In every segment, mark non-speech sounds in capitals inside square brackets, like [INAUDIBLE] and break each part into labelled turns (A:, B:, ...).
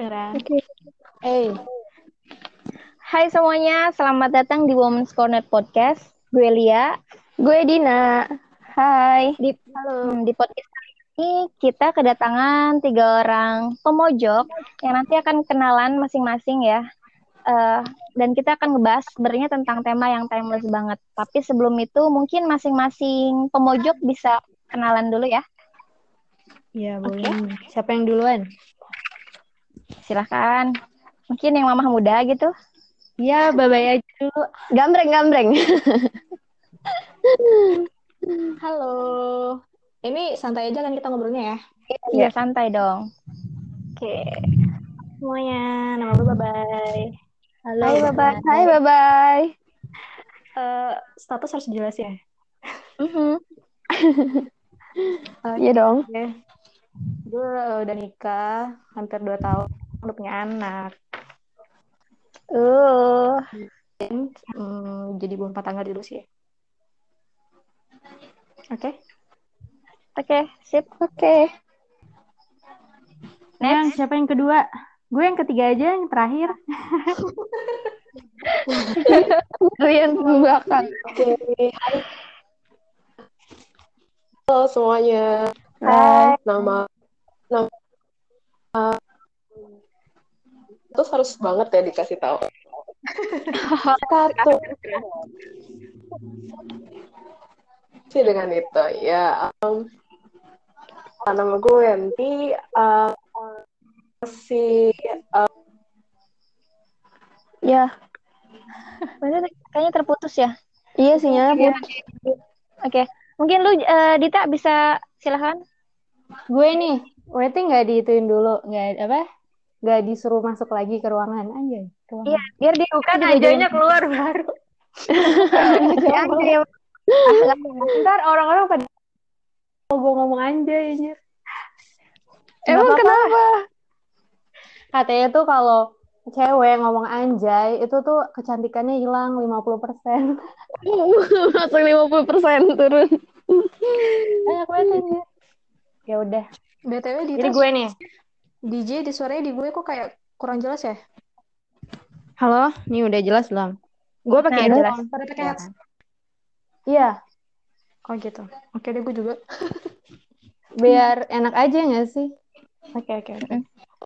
A: Oke. Hey.
B: Hai semuanya, selamat datang di Women's Corner Podcast. Gue Lia.
A: Gue Dina. Hai.
B: Di,
C: Halo.
B: hmm, di podcast kali ini kita kedatangan tiga orang pemojok yang nanti akan kenalan masing-masing ya. Eh, dan kita akan ngebahas sebenarnya tentang tema yang timeless banget. Tapi sebelum itu mungkin masing-masing pemojok bisa kenalan dulu ya.
C: Iya, boleh. Siapa yang duluan?
B: Silahkan. Mungkin yang mamah muda gitu.
C: Iya, babay aja dulu.
A: Gambreng-gambreng.
C: Halo. Ini santai aja kan kita ngobrolnya ya.
B: Iya, santai dong.
C: Oke. Semuanya, nama gue Babay. Halo.
B: Hai, Babay.
A: Hai, bye-bye.
C: Eh, status harus jelas ya.
B: Mhm. [LAUGHS]
A: Iya dong.
C: Oke. Gue udah nikah hampir 2 tahun, udah punya anak.
B: Uh,
C: Hmm, jadi bukan tanggal dulu sih. Oke.
B: oke, sip.
A: Oke.
C: Yang siapa yang kedua? Gue yang ketiga aja, yang terakhir.
A: Kalian belakang.
D: Halo semuanya.
A: Hai.
D: Nama nama terus harus banget ya dikasih tahu. Satu. sih dengan itu ya. Um, nama gue Yanti. Uh, masih uh,
A: Ya. [LAUGHS]
B: Bener, kayaknya terputus ya.
A: Iya sinyalnya
B: Iya.
A: putus.
B: Oke, mungkin lu eh, Dita bisa silahkan.
C: Gue nih, waiting nggak diituin dulu, nggak apa? Nggak disuruh masuk lagi ke ruangan aja. Ruangan.
B: Iya, biar dia
C: kan ajanya keluar baru. [LAUGHS]
B: Ya, ya.
C: Ntar orang-orang pada mau gue ngomong anjay anjir.
A: Emang kenapa?
C: Katanya tuh kalau cewek ngomong anjay itu tuh kecantikannya hilang 50%. [LAUGHS]
A: Langsung 50% turun.
C: Banyak banget anjir. Ya udah.
E: BTW di
C: Jadi gue nih.
E: DJ di suaranya di gue kok kayak kurang jelas ya?
C: Halo, nih udah jelas belum? Gue pakai
B: Nah, jelas.
C: headphone.
E: Pada pakai
C: Ya
E: headset.
C: Iya,
E: Oh gitu. Oke deh gue juga. [LAUGHS]
C: biar enak aja nggak sih?
E: Oke oke oke.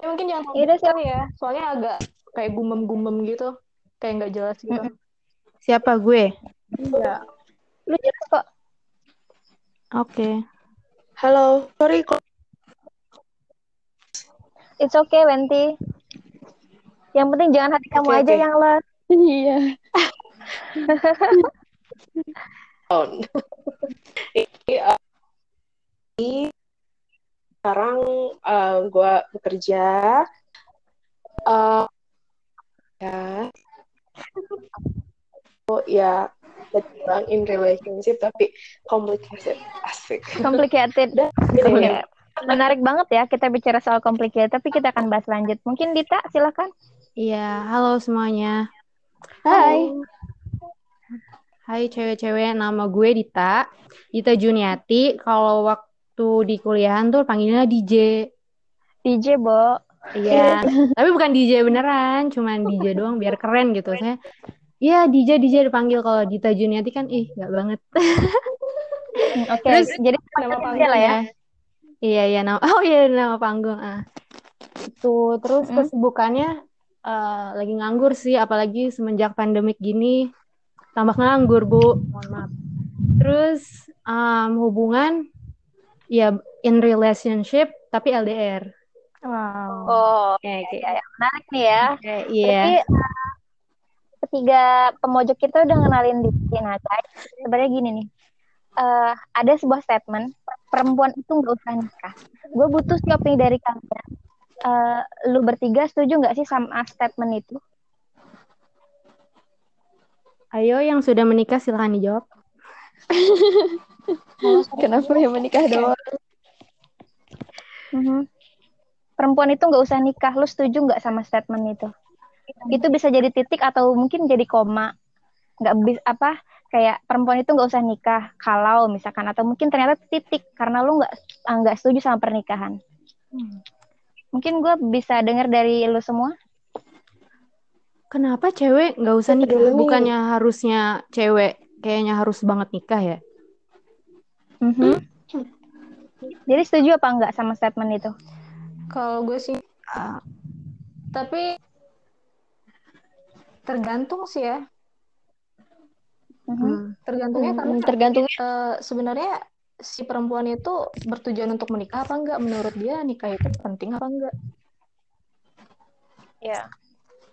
E: Ya, mungkin jangan terlalu
B: Yaudah,
E: kali ya. Soalnya agak kayak gumem-gumem gitu. Kayak nggak jelas gitu.
C: Siapa gue?
E: Iya.
B: Lu jelas kok.
C: Oke.
D: halo, sorry kok
B: It's okay, Wenti. Yang penting jangan hati kamu
D: Oke,
B: aja
D: oke.
B: yang les.
A: Iya. [LAUGHS]
D: Ini, uh, ini sekarang uh, gue bekerja. Uh, ya. Oh ya, bilang in relationship tapi complicated, asik.
B: Complicated.
D: Gitu
B: Oke.
D: Ya.
B: Menarik banget ya kita bicara soal complicated, tapi kita akan bahas lanjut. Mungkin Dita, silahkan.
C: Iya, halo semuanya.
A: Hai.
C: Hai cewek-cewek, nama gue Dita. Dita Juniati. Kalau waktu di kuliahan tuh panggilnya DJ.
B: DJ, Bo.
C: Iya, tapi bukan DJ beneran, cuman DJ doang biar keren gitu. Saya, iya DJ DJ dipanggil kalau Dita Juniati kan, ih nggak banget.
B: Oke,
C: Terus,
B: jadi
C: nama
B: panggil lah ya.
C: Iya iya nama [LAUGHS] oh iya nama panggung ah. Itu terus
B: Mm.
C: kesibukannya eh, lagi nganggur sih apalagi semenjak pandemik gini tambah nganggur Bu. Mohon maaf. Terus em, hubungan ya in relationship tapi LDR.
B: Wow. Oh, oke, oke. Ya, Menarik nih ya.
C: Oke, iya.
B: Berarti eh, ketiga pemojok kita udah ngenalin diri. Nah, guys, sebenarnya gini nih. Eh, ada sebuah statement, perempuan itu nggak usah nikah. Gue butuh sih opini dari kalian. Eh, lu bertiga setuju nggak sih sama statement itu?
C: Ayo yang sudah menikah silahkan dijawab. [LAUGHS]
A: Kenapa yang menikah doang?
B: Mhm. Perempuan itu nggak usah nikah. Lu setuju nggak sama statement itu? Itu bisa jadi titik atau mungkin jadi koma. Nggak bis apa? Kayak perempuan itu nggak usah nikah kalau misalkan atau mungkin ternyata titik karena lu nggak ah, nggak setuju sama pernikahan. Mungkin gue bisa dengar dari lu semua.
C: Kenapa cewek nggak usah nikah?
D: Dulu nih.
C: Bukannya harusnya cewek kayaknya harus banget nikah ya?
B: Mhm. Jadi setuju apa enggak sama statement itu?
E: Kalau gue sih, tapi tergantung sih ya.
B: Mhm.
E: Tergantungnya karena
A: Hmm, tergantung
E: eh, sebenarnya si perempuan itu bertujuan untuk menikah apa enggak? Menurut dia nikah itu penting apa enggak?
B: Ya.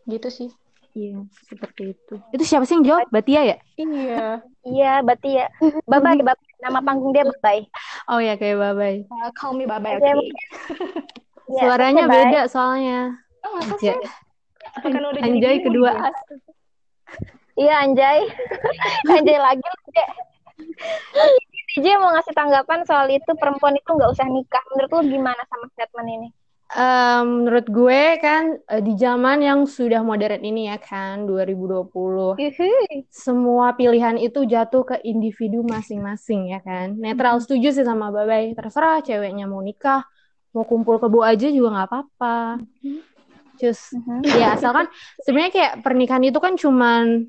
E: Gitu sih.
C: Iya, seperti itu. Itu siapa sih yang jawab? Batia ya?
E: Iya. [LAUGHS]
B: Iya, berarti ya. Babay, babay. Nama panggung dia Babay.
C: Oh ya kayak babai.
E: Uh, call me Babay,
B: Oke,
E: oke?
B: Iya,
C: Suaranya beda soalnya.
E: Oh, masa
C: Iya.
E: sih?
C: Anjay kedua.
E: Ya?
B: Iya, Anjay. [LAUGHS] Anjay lagi Dek. DJ mau ngasih tanggapan soal itu perempuan itu nggak usah nikah. Menurut lu gimana sama statement ini?
C: Em, menurut gue kan eh, di zaman yang sudah modern ini ya kan 2020
B: Yuhui.
C: semua pilihan itu jatuh ke individu masing-masing ya kan netral setuju sih sama Babai terserah ceweknya mau nikah mau kumpul kebo aja juga nggak apa-apa Just
B: Mhm.
C: ya asalkan sebenarnya kayak pernikahan itu kan cuman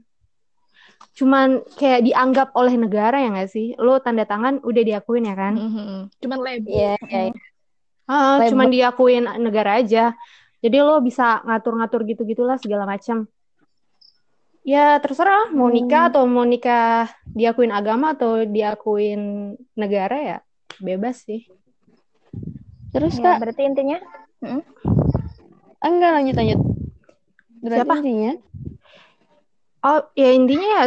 C: cuman kayak dianggap oleh negara ya nggak sih lo tanda tangan udah diakuin ya kan
E: Mhm. Cuman label.
A: Iya, iya. iya.
C: Ah,
A: Label.
C: cuman diakuin negara aja. Jadi lo bisa ngatur-ngatur gitu-gitulah segala macam. Ya terserah mau nikah atau mau nikah diakuin agama atau diakuin negara ya bebas sih.
A: Terus
B: Ya,
A: Kak,
B: berarti intinya
A: ah, enggak lanjut lanjut. Berarti
C: Siapa?
A: intinya
C: Oh ya intinya ya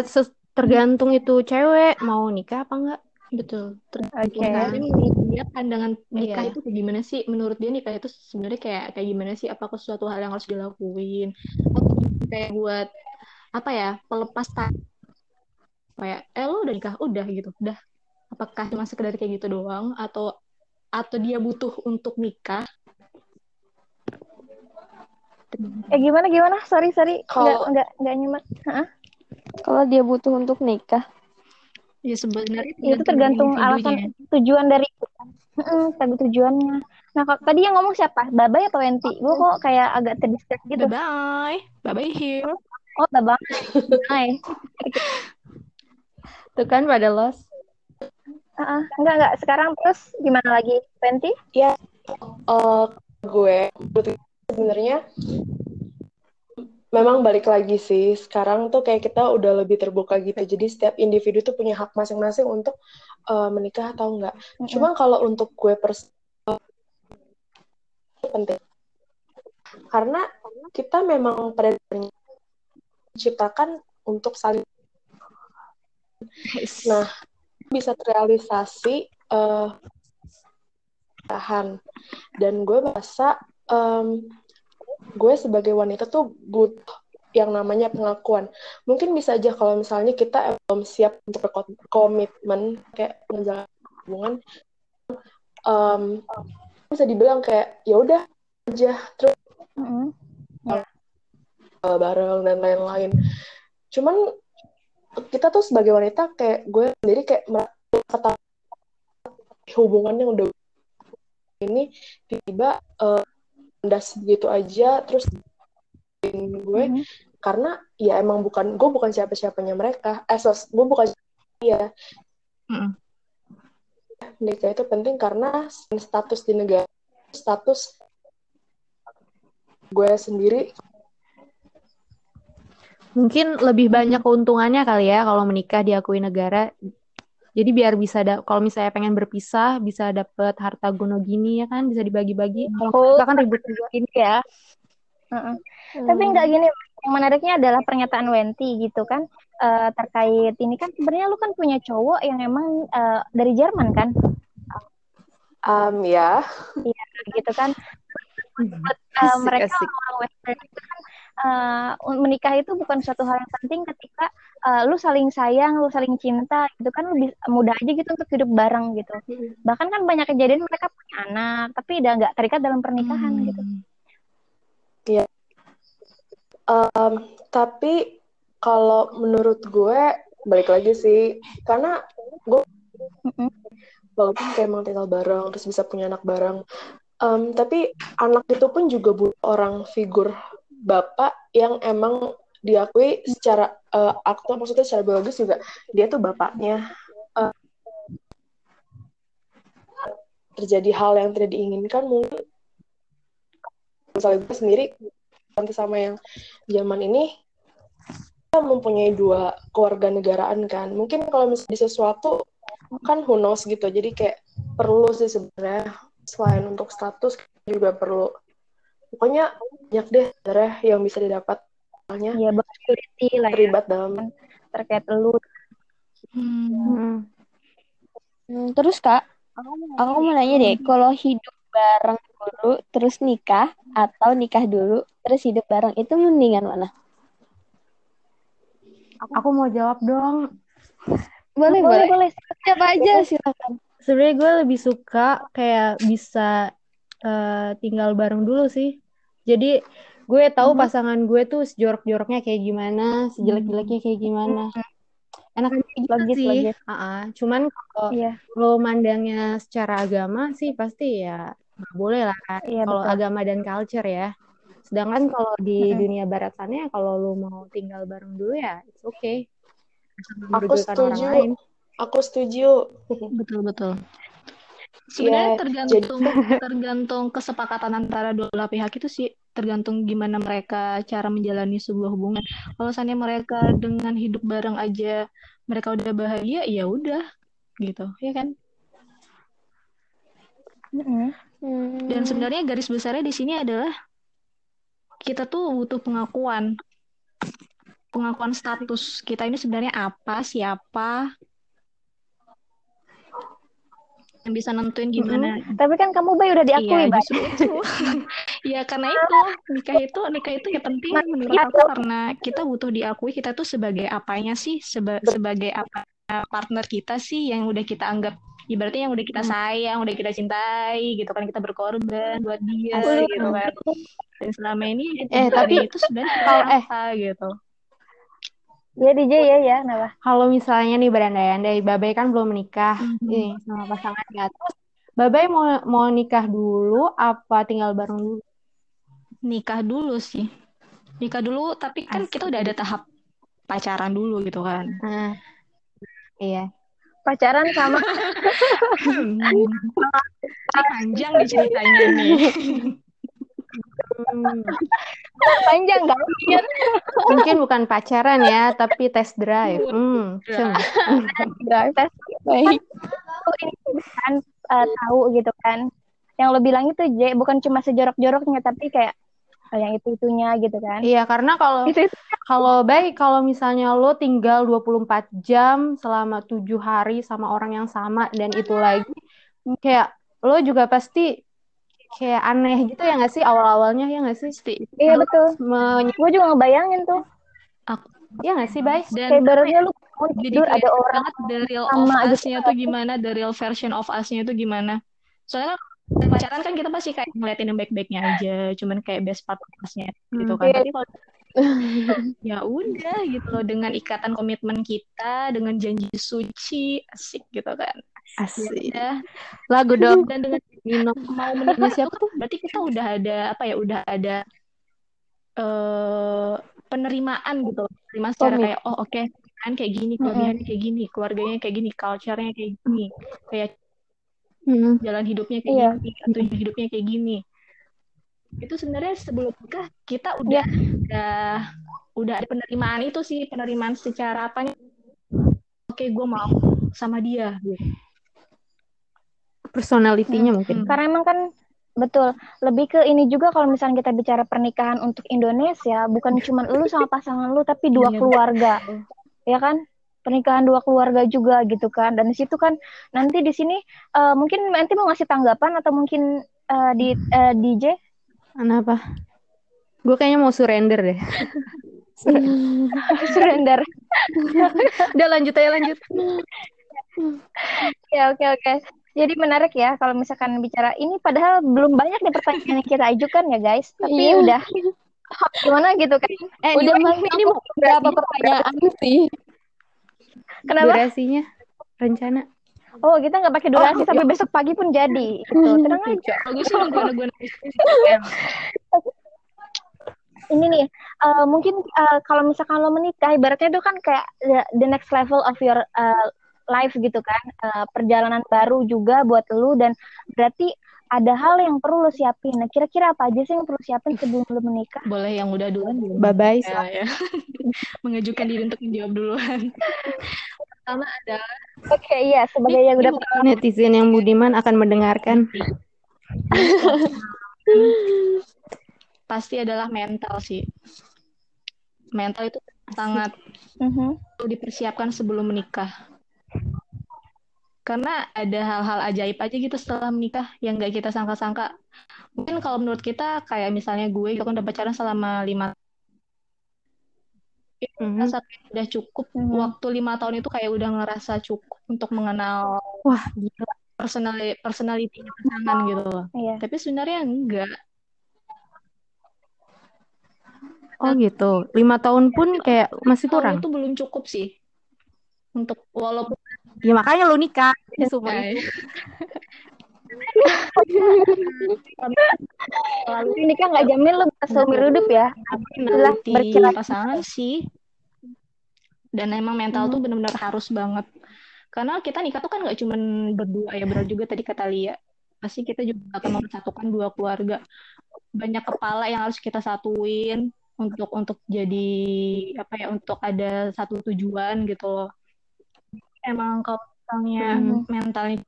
C: tergantung itu cewek mau nikah apa enggak.
E: Betul.
B: Oke.
E: Nah, ini menurut dia pandangan nikah
C: Iya.
E: itu kayak gimana sih? Menurut dia nikah itu sebenarnya kayak kayak gimana sih? Apakah suatu hal yang harus dilakuin? Atau kayak buat apa ya? Pelepas. Kayak eh lo udah nikah, udah gitu. Udah. Apakah cuma sekedar kayak gitu doang atau atau dia butuh untuk nikah?
B: Eh gimana gimana? Sorry sorry. Nggak
D: Kalau-
B: nggak nggak nyimak.
A: Kalau dia butuh untuk nikah,
E: Ya sebenarnya
B: Itu tergantung alasan tujuan dari Heeh, tapi tujuannya. Nah, kok tadi yang ngomong siapa? Babay atau Enti? Gue kok kayak agak terdistract gitu.
E: Bye bye. Bye bye here.
B: Oh, Babang. Hai.
C: Tuh kan pada los.
B: Heeh, enggak enggak. Sekarang terus gimana lagi? Penti?
D: Eh, gue sebenarnya memang balik lagi sih. Sekarang tuh kayak kita udah lebih terbuka gitu. Jadi setiap individu tuh punya hak masing-masing untuk eh, menikah atau enggak.
B: Mm-mm.
D: cuma kalau untuk gue pers itu penting. Karena kita memang pada diciptakan untuk saling nah bisa terrealisasi eh tahan. Dan gue merasa em, gue sebagai wanita tuh butuh yang namanya pengakuan mungkin bisa aja kalau misalnya kita belum siap untuk berkomitmen kayak menjalin hubungan em, bisa dibilang kayak ya udah aja terus
B: Mm-mm.
D: uh, bareng dan lain-lain. Cuman kita tuh sebagai wanita kayak gue sendiri kayak merasa kata hubungan yang udah ini tiba-tiba uh, kandas begitu aja terus gue
B: Mhm.
D: karena ya emang bukan gue bukan siapa-siapanya mereka eh sos, gue bukan dia
E: Mm-mm.
D: menikah itu penting karena status di negara status gue sendiri
C: Mungkin lebih banyak keuntungannya kali ya kalau menikah diakui negara. Jadi biar bisa da- kalau misalnya pengen berpisah bisa dapet harta gono gini ya kan bisa dibagi-bagi. Kalau
B: Oh,
C: kan ribut juga.
B: Gini ya. Heeh. Tapi enggak gini, yang menariknya adalah pernyataan Wenti gitu kan eh, terkait ini kan sebenarnya lu kan punya cowok yang emang eh, dari Jerman kan,
D: um, ya
B: gitu kan. [LAUGHS] Buat eh, mereka
C: Asik-asik.
B: orang Western itu kan eh, menikah itu bukan suatu hal yang penting ketika eh, lu saling sayang, lu saling cinta gitu kan lebih mudah aja gitu untuk hidup bareng gitu. Bahkan kan banyak kejadian mereka punya anak tapi udah nggak terikat dalam pernikahan gitu.
D: Um, tapi kalau menurut gue balik lagi sih karena gue
B: Mm-mm.
D: walaupun kayak emang tinggal bareng terus bisa punya anak bareng Em, tapi anak itu pun juga butuh orang figur bapak yang emang diakui secara eh, aktual maksudnya secara biologis juga dia tuh bapaknya. Eh, terjadi hal yang tidak diinginkan mungkin misalnya gue sendiri nanti sama yang zaman ini kita mempunyai dua keluarga negaraan kan. Mungkin kalau misalnya sesuatu kan who knows gitu. Jadi kayak perlu sih sebenarnya selain untuk status juga perlu pokoknya banyak deh sebenarnya yang bisa didapat soalnya
B: ya security lah ya,
D: terlibat dalam
B: terkait lu
E: Hmm.
C: Hmm.
A: Hmm, terus Kak, aku mau nanya deh, kalau hidup bareng dulu terus nikah atau nikah dulu terus hidup bareng itu mendingan mana?
C: Aku mau jawab dong.
A: Boleh,
B: boleh
A: boleh.
B: boleh
A: Siapa aja silakan.
C: Sebenarnya gue lebih suka kayak bisa eh, tinggal bareng dulu sih. Jadi gue tahu pasangan gue tuh sejorok-joroknya kayak gimana, sejelek-jeleknya kayak gimana. Enakan kayak gitu
B: Logis,
C: sih.
B: logis.
C: Ah-ah. Cuman kalau
B: iya
C: lo mandangnya secara agama sih pasti ya nggak boleh lah.
B: iya
C: Kalau agama dan culture ya. Sedangkan kalau di
B: Mm-mm.
C: dunia barat sana ya kalau lo mau tinggal bareng dulu ya it's okay.
D: Aku
C: orang
D: setuju.
C: lain.
D: aku setuju [LAUGHS]
E: Betul betul. Sebenarnya
D: Ya,
E: tergantung [LAUGHS] tergantung kesepakatan antara dua belah pihak itu sih tergantung gimana mereka cara menjalani sebuah hubungan. Kalau misalnya mereka dengan hidup bareng aja mereka udah bahagia, ya udah gitu, ya kan? Dan sebenarnya garis besarnya di sini adalah kita tuh butuh pengakuan, pengakuan status kita ini sebenarnya apa, siapa, yang bisa nentuin gimana
B: tapi kan kamu Bay udah diakui
E: Iya,
B: Bay. [LAUGHS]
E: Iya, karena itu nikah itu nikah itu ya penting menurut aku karena kita butuh diakui kita tuh sebagai apanya sih Seba- sebagai apa partner kita sih yang udah kita anggap ibaratnya yang udah kita sayang, udah kita cintai gitu kan kita berkorban buat dia
C: Asik.
E: gitu kan. Dan selama ini
C: Eh, tapi-
E: itu sebenarnya
C: kalau- eh.
E: apa gitu.
B: Ya DJ ya ya kenapa
C: Kalau misalnya nih berandai-andai, Babai kan belum menikah
E: Mhm.
C: nih sama pasangannya. Terus Babai mau mau nikah dulu apa tinggal bareng dulu?
E: Nikah dulu sih. Nikah dulu tapi kan kita udah ada tahap pacaran dulu gitu kan.
C: Nah, iya.
B: pacaran sama [LAUGHS]
E: panjang nih ceritanya nih. [LAUGHS]
C: Hmm,
B: panjang kan
C: mungkin bukan pacaran ya, tapi test drive. Hmm, cem.
B: drive. Tes
A: Baik.
B: Aku ini kan eh, tahu gitu kan. Yang lo bilang itu J bukan cuma sejorok-joroknya tapi kayak eh, yang itu itunya gitu kan.
C: Iya, karena kalau
B: itu
C: kalau baik kalau misalnya lo tinggal 24 jam selama tujuh hari sama orang yang sama dan itu lagi kayak lo juga pasti kayak aneh gitu ya nggak sih awal-awalnya ya nggak sih?
B: Iya betul
C: Men-
B: gue juga ngebayangin tuh
C: ya nggak sih, Bay?
B: kayak
E: Dan
B: barunya lu bangun
E: jadi
B: tidur ada orang
E: banget the real of us-nya tuh gimana, the real version of us-nya tuh gimana. Soalnya kan pacaran kan kita pasti kayak ngeliatin yang baik-baiknya aja, cuman kayak best part of us-nya gitu kan.
B: Iya.
E: Tapi kalau [LAUGHS] ya udah gitu loh dengan ikatan komitmen kita, dengan janji suci, asik gitu kan. Ya
C: Asik.
E: udah.
C: Lagu dong.
E: Dan dengan
C: Nino. [LAUGHS]
E: mau menikah
C: siapa
E: kan berarti kita udah ada apa ya udah ada eh penerimaan gitu penerimaan secara
A: Komit.
E: kayak oh oke kan kayak gini kelebihannya kayak gini keluarganya kayak gini culture-nya kayak gini kayak
C: Hmm.
E: jalan hidupnya kayak
B: Iya.
E: gini tujuan hidupnya kayak gini itu sebenarnya sebelum nikah kita udah udah udah ada penerimaan itu sih penerimaan secara apanya oke gue mau sama dia gitu
C: Personalitinya mungkin.
E: Hmm.
B: karena emang kan betul lebih ke ini juga kalau misalnya kita bicara pernikahan untuk Indonesia bukan cuma lu sama pasangan lu tapi dua
E: Iya,
B: keluarga ya kan pernikahan dua keluarga juga gitu kan dan di situ kan nanti di sini eh, mungkin nanti mau ngasih tanggapan atau mungkin eh, di eh, DJ
C: Kenapa? Gue kayaknya mau surrender deh. [LAUGHS]
B: surrender
C: Udah lanjut aja lanjut.
B: ya oke oke jadi menarik ya kalau misalkan bicara ini padahal belum banyak nih pertanyaan yang kita ajukan ya guys tapi
A: Iya.
B: udah gimana gitu kan
C: Eh,
A: Udah
C: anyway,
A: mau ini mau berapa pertanyaan sih?
B: kenapa
C: durasinya rencana
B: Oh, kita nggak pakai durasi
C: Oh,
B: sampai besok pagi pun jadi. Gitu. Tenang aja.
E: Bagus gue [LAUGHS]
B: Ini nih, eh, mungkin eh, kalau misalkan lo menikah, ibaratnya itu kan kayak the, the next level of your eh, life gitu kan. Eh, perjalanan baru juga buat lo dan berarti ada hal yang perlu lo siapin. Nah, kira-kira apa aja sih yang perlu siapin sebelum lo menikah?
E: boleh yang udah duluan dulu.
C: Bye bye.
E: Ya, ya. [LAUGHS] Mengajukan diri untuk menjawab duluan. Pertama ada
B: Oke, iya, sebagai yang udah
C: Netizen yang budiman akan mendengarkan.
E: pasti adalah mental sih. Mental itu sangat
B: Mhm.
E: perlu dipersiapkan sebelum menikah. Karena ada hal-hal ajaib aja gitu setelah menikah yang gak kita sangka-sangka. Mungkin kalau menurut kita kayak misalnya gue gitu kan udah pacaran selama lima rasa kayak udah cukup
B: Mhm.
E: waktu lima tahun itu kayak udah ngerasa cukup untuk mengenal
C: Wah, gila.
E: personal personality pasangan gitu loh.
B: Iya.
E: Tapi sebenarnya enggak.
C: Oh gitu. Lima tahun pun kayak masih kurang.
E: itu belum cukup sih. Untuk walaupun
C: Ya makanya lu nikah. Jadi
E: Ya,
C: itu.
E: lalu
B: Ini kan nggak jamin lo bisa seumur hidup ya. Itulah
E: nanti pasangan sih. Dan emang mental
B: Hmm.
E: tuh benar-benar harus banget. Karena kita nikah tuh kan nggak cuman berdua ya, benar juga tadi kata Lia. Pasti kita juga akan mempersatukan dua keluarga. Banyak kepala yang harus kita satuin untuk untuk jadi apa ya untuk ada satu tujuan gitu loh. Emang kalau misalnya
B: Mhm.
E: mentalnya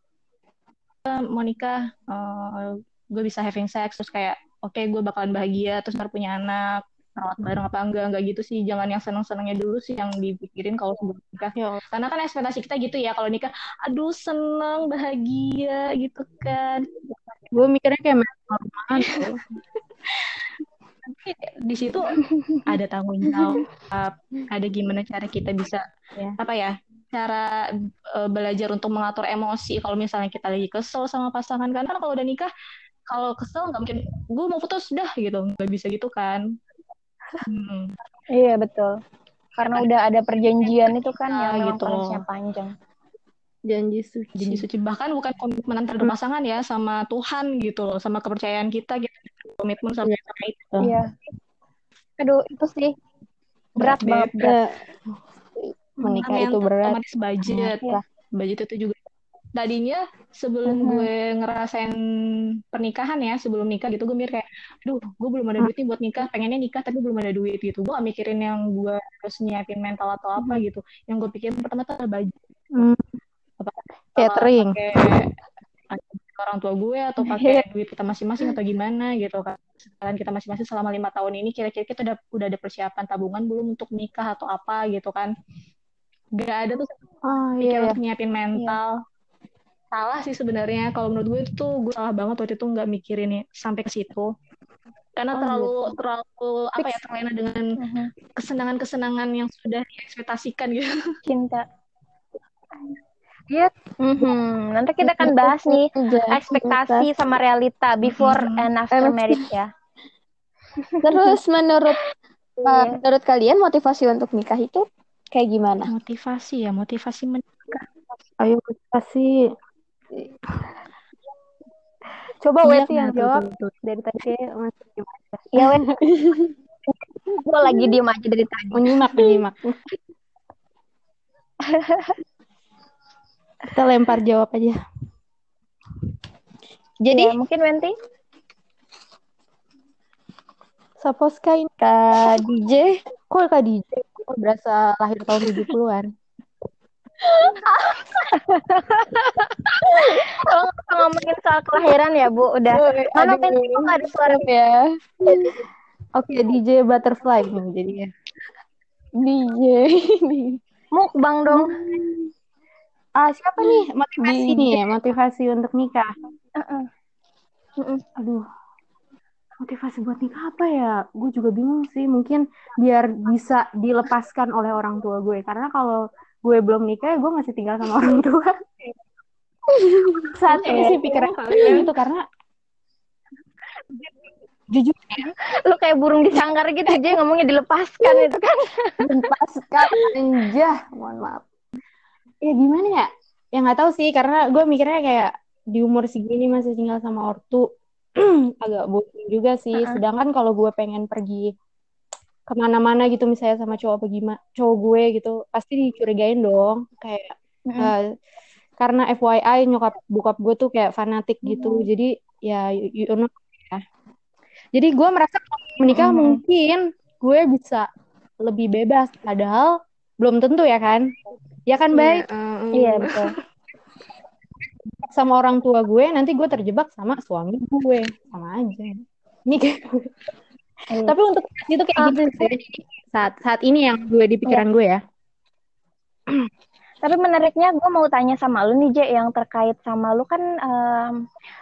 E: mau nikah, eh, gue bisa having sex terus kayak oke gue bakalan bahagia terus ntar punya anak rawat bareng apa enggak enggak gitu sih jangan yang seneng-senengnya dulu sih yang dipikirin kalau sebelum nikah
C: Ya,
E: karena kan ekspektasi kita gitu ya kalau nikah aduh seneng bahagia gitu kan
C: gue mikirnya kayak. [LAUGHS]
E: Tapi di situ ada tanggung jawab ada gimana cara kita bisa
C: Ya.
E: apa ya cara eh, belajar untuk mengatur emosi kalau misalnya kita lagi kesel sama pasangan kan Karena kalau udah nikah kalau kesel nggak mungkin gue mau putus dah gitu nggak bisa gitu kan Hmm.
B: Iya betul. Karena udah ada perjanjian itu kan
E: Ah,
B: yang
E: gitu.
B: prosesnya panjang.
C: Janji suci.
E: Janji suci bahkan bukan komitmen antar dua pasangan ya sama Tuhan gitu loh sama kepercayaan kita gitu komitmen sama sama itu
B: Iya. Aduh itu sih berat banget berat.
C: Ya, menikah itu
E: Mental,
C: berat.
E: otomatis budget.
B: Iya.
E: budget itu juga. Tadinya sebelum
B: Mhm.
E: gue ngerasain pernikahan ya sebelum nikah gitu gue mikir kayak duh gue belum ada duit nih buat nikah. Pengennya nikah tapi belum ada duit gitu. Gue gak mikirin yang gue harus nyiapin mental atau apa gitu. Yang gue pikirin pertama tuh budget.
C: Hmm,
E: apa?
C: Catering.
E: pakai orang tua gue atau [LAUGHS] pakai duit kita masing-masing atau gimana gitu kan. Sekalian kita masing-masing selama lima tahun ini kira-kira kita udah udah ada persiapan tabungan belum untuk nikah atau apa gitu kan gak ada tuh
C: Oh
E: pikir
C: iya.
E: untuk nyiapin mental salah sih sebenarnya kalau menurut gue itu tuh gue salah banget waktu itu nggak mikirin ya, sampai ke situ karena
C: Oh,
E: terlalu terlalu apa ya terlena dengan
B: Mhm.
E: kesenangan-kesenangan yang sudah diekspektasikan gitu
B: Cinta. Iya. Mhm. Nanti kita akan bahas nih ekspektasi sama realita before
E: Mhm.
B: and after marriage ya.
A: Terus menurut uh,
B: Iya.
A: menurut kalian motivasi untuk nikah itu kayak gimana?
E: motivasi ya motivasi men-
C: Ayo kasih. Coba
E: Iya,
C: Weti yang jawab dari tadi kayak masih gimana?
B: Iya, Wen. [LAUGHS] Gue lagi diem aja dari tadi.
C: menyimak menyimak. Kita lempar jawab aja.
B: Jadi mungkin Wenti
C: Saposka ini
A: Kak DJ,
C: kok Kak DJ kok berasa lahir tahun 70-an.
B: kalau ngomongin soal kelahiran ya Bu, udah. Mana Wenti kok ada suara
A: ya.
C: Oke, DJ Butterfly nih jadinya.
A: DJ.
B: mukbang dong.
C: Ah, siapa nih motivasi
A: DJ.
C: nih, motivasi untuk nikah?
B: Heeh. Mm-mm.
C: Aduh. Motivasi buat nikah apa ya? Gue juga bingung sih. Mungkin biar bisa dilepaskan oleh orang tua gue. Karena kalau gue belum nikah, gue masih tinggal sama orang [LAUGHS] tua. Saat ini sih pikiran gue itu karena jujur
B: Lu kayak burung di sangkar gitu aja ngomongnya dilepaskan itu kan.
C: lepaskan anjah mohon maaf ya gimana ya ya nggak tahu sih karena gue mikirnya kayak di umur segini masih tinggal sama ortu [CLEARS THROAT] agak bosan juga sih.
B: Uh-uh.
C: Sedangkan kalau gue pengen pergi ke mana-mana gitu misalnya sama cowok apa gimana cowok gue gitu pasti dicurigain dong kayak
B: Mm-mm.
C: eh, karena FYI nyokap bokap gue tuh kayak fanatik gitu jadi ya you, you know ya jadi gue merasa kalau menikah
B: Mm-mm.
C: mungkin gue bisa lebih bebas padahal belum tentu ya kan ya kan baik
B: Iya betul.
C: Sama orang tua gue nanti gue terjebak sama suami gue sama aja ini kayak
B: Iya.
C: tapi untuk itu kayak gitu sih saat saat ini yang gue di pikiran gue ya [CLEARS THROAT]
B: Tapi menariknya gue mau tanya sama lu nih, Je, yang terkait sama lu kan em,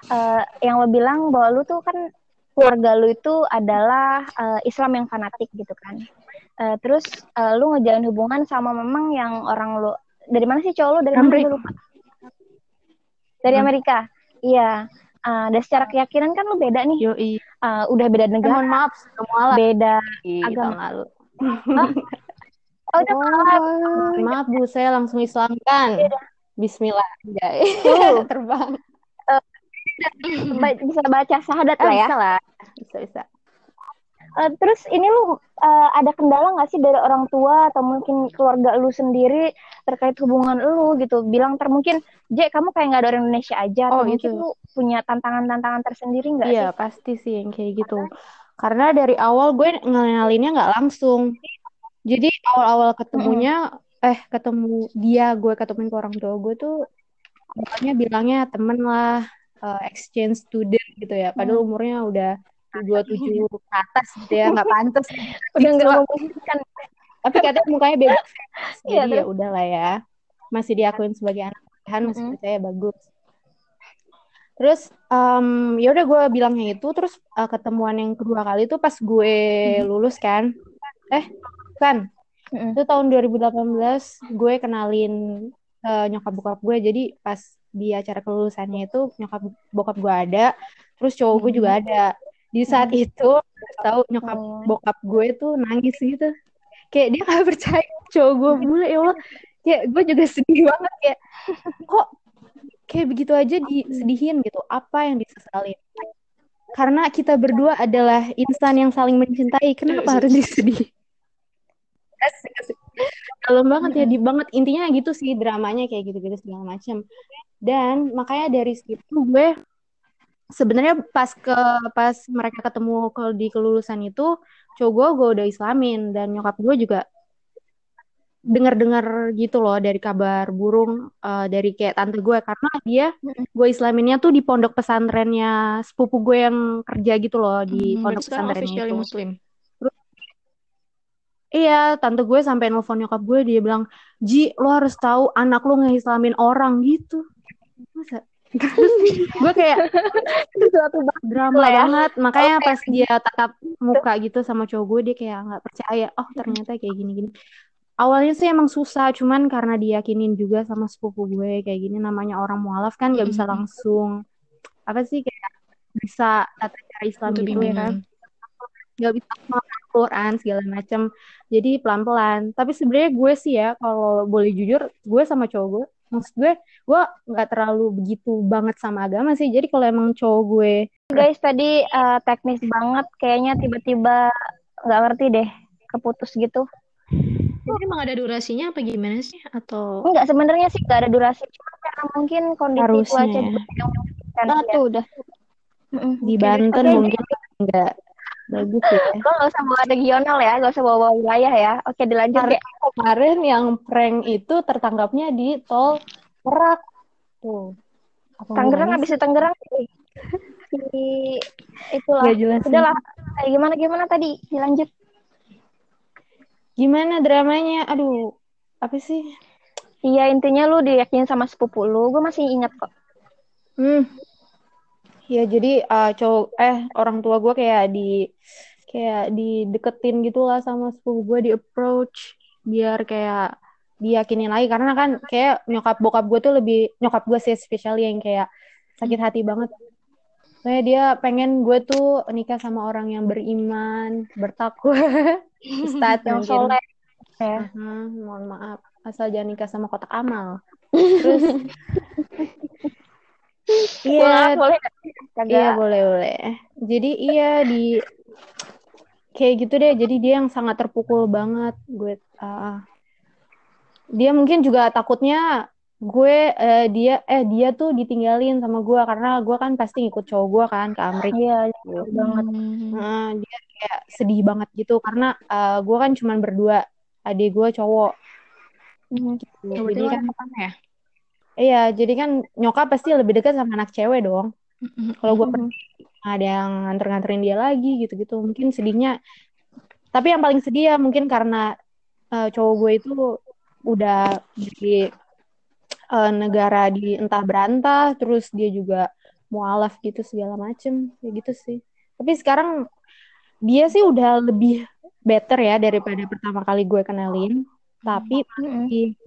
B: eh, yang lo bilang bahwa lu tuh kan keluarga lu itu adalah eh, Islam yang fanatik gitu kan. Eh, terus eh, lu ngejalin hubungan sama memang yang orang lu dari mana sih cowok lu dari mana
C: Amerika.
B: gue lupa. Dari. Amerika. Iya. Eh, dan secara keyakinan kan lu beda nih.
C: yoi
B: Eh, udah beda
C: Eh,
B: negara,
C: mohon maaf mualaf
B: beda. agama.
C: tahun lalu [LAUGHS]
B: Oh, udah maaf.
C: Mohon maaf bu saya langsung islamkan Bismillah Anjay.
B: Tuh. [LAUGHS]
C: terbang
B: Ba- bisa baca syahadat
C: Ah,
B: lah ya.
C: bisa lah bisa bisa
B: Eh, terus ini lu eh, ada kendala nggak sih dari orang tua atau mungkin keluarga lu sendiri terkait hubungan lu gitu? Bilang ter mungkin, J kamu kayak nggak ada orang Indonesia aja atau
C: Oh,
B: mungkin lu punya tantangan-tantangan tersendiri nggak
C: iya
B: sih?
C: pasti sih yang kayak gitu. Karena dari awal gue ngenalinnya nggak langsung. Jadi awal-awal ketemunya eh ketemu dia gue ketemuin ke orang tua gue tuh awalnya bilangnya temen lah eh, exchange student gitu ya. Padahal umurnya udah dua tujuh ke atas gitu ya nggak pantas. [LAUGHS]
B: Udah nggak
C: Siswa.
B: memungkinkan.
C: tapi katanya mukanya beda. [LAUGHS]
B: Iya,
C: jadi ya udahlah ya. Masih diakuin sebagai anak Tuhan masih
B: Mm-mm.
C: percaya bagus. Terus em, ya udah gue bilangnya itu terus eh, ketemuan yang kedua kali itu pas gue lulus kan. Eh kan
B: Mm-mm.
C: itu tahun 2018 gue kenalin eh, nyokap bokap gue. Jadi pas di acara kelulusannya itu nyokap bokap gue ada terus cowok gue juga ada di saat itu terus tahu nyokap
B: Oh.
C: bokap gue tuh nangis gitu. Kayak dia gak [LAUGHS] percaya cowok gue bule ya Allah. Kayak gue juga sedih banget kayak kok kayak begitu aja disedihin gitu? Apa yang disesalin? Karena kita berdua adalah insan yang saling mencintai kenapa harus disedih asik asik. Dalam banget ya di banget. Intinya gitu sih dramanya kayak gitu-gitu segala macam dan makanya dari situ gue sebenarnya pas ke pas mereka ketemu ke di kelulusan itu cowok gue gue udah islamin dan nyokap gue juga dengar-dengar gitu loh dari kabar burung eh, dari kayak tante gue karena dia gue islaminnya tuh di pondok pesantrennya sepupu gue yang kerja gitu loh di
E: Hmm,
C: pondok
E: officially
C: itu
E: muslim.
C: Iya, tante gue sampai nelfon nyokap gue dia bilang, "Ji, lo harus tahu anak lo ngeislamin orang gitu." Masa? Terus gue kayak
B: Sesuatu
C: drama
B: lah ya.
C: banget. Makanya pas dia tatap muka gitu sama cowok gue dia kayak nggak percaya. Oh, ternyata kayak gini-gini. Awalnya sih emang susah, cuman karena diyakinin juga sama sepupu gue kayak gini namanya orang mualaf kan nggak bisa
E: Mhm.
C: langsung apa sih kayak bisa tata cara Islam
E: Itu
C: gitu ya kan
E: bimbingan.
C: nggak bisa Quran segala macam jadi pelan pelan tapi sebenarnya gue sih ya kalau boleh jujur gue sama cowok gue maksud gue gue nggak terlalu begitu banget sama agama sih jadi kalau emang cowok gue
B: guys tadi eh, teknis banget kayaknya tiba-tiba nggak ngerti deh keputus gitu.
E: Jadi emang ada durasinya apa gimana sih? Atau
B: Enggak sebenarnya sih nggak ada durasi cuma karena mungkin kondisi
C: Harusnya
B: cuaca
C: ya.
B: yang
A: Nah,
B: ya.
A: udah.
C: Di Banten
B: Oke,
C: mungkin nggak bagus ya
B: Lo nggak usah bawa regional ya, nggak usah bawa wilayah ya. Oke, dilanjut
C: Kemarin,
B: ya.
C: kemarin yang prank itu tertangkapnya di tol Merak tuh
B: Tangerang
C: hubungannya
B: habis itu Tangerang sih. Di itulah.
C: Nggak jelas.
B: Eh, gimana gimana tadi? Dilanjut.
C: gimana dramanya aduh apa sih
B: Iya, intinya lu diyakinin sama sepupu lu. Gue masih ingat kok.
C: Hmm. Ya jadi uh, cowok eh orang tua gue kayak di kayak dideketin gitu lah sama sepupu gue di approach biar kayak diyakinin lagi karena kan kayak nyokap bokap gue tuh lebih nyokap gue sih spesial yang kayak sakit hati banget. Kayak dia pengen gue tuh nikah sama orang yang beriman, bertakwa, [LAUGHS] ustadz
B: Yang soleh. Ya.
C: Aha, mohon maaf, asal jangan nikah sama kotak amal. Terus [LAUGHS] iya,
B: boleh
C: iya boleh boleh. Jadi iya di kayak gitu deh. Jadi dia yang sangat terpukul banget. Gue ah, dia mungkin juga takutnya gue eh, dia eh dia tuh ditinggalin sama gue karena gue kan pasti ngikut cowok gue kan ke Amerika.
B: Iya,
C: gitu.
B: banget.
E: Hmm.
C: Nah, dia kayak sedih banget gitu karena eh, gue kan cuman berdua adik gue cowok
B: Mhm.
C: gitu. Jadi kan
E: pertama ya?
C: Iya jadi kan nyokap pasti lebih dekat sama anak cewek dong. Kalau gue pergi ada yang nganter-nganterin dia lagi gitu-gitu mungkin sedihnya. Tapi yang paling sedih ya mungkin karena eh, cowok gue itu udah di eh, negara di entah berantah terus dia juga mualaf gitu segala macem kayak gitu sih. Tapi sekarang dia sih udah lebih better ya daripada pertama kali gue kenalin. Tapi
B: Mhm.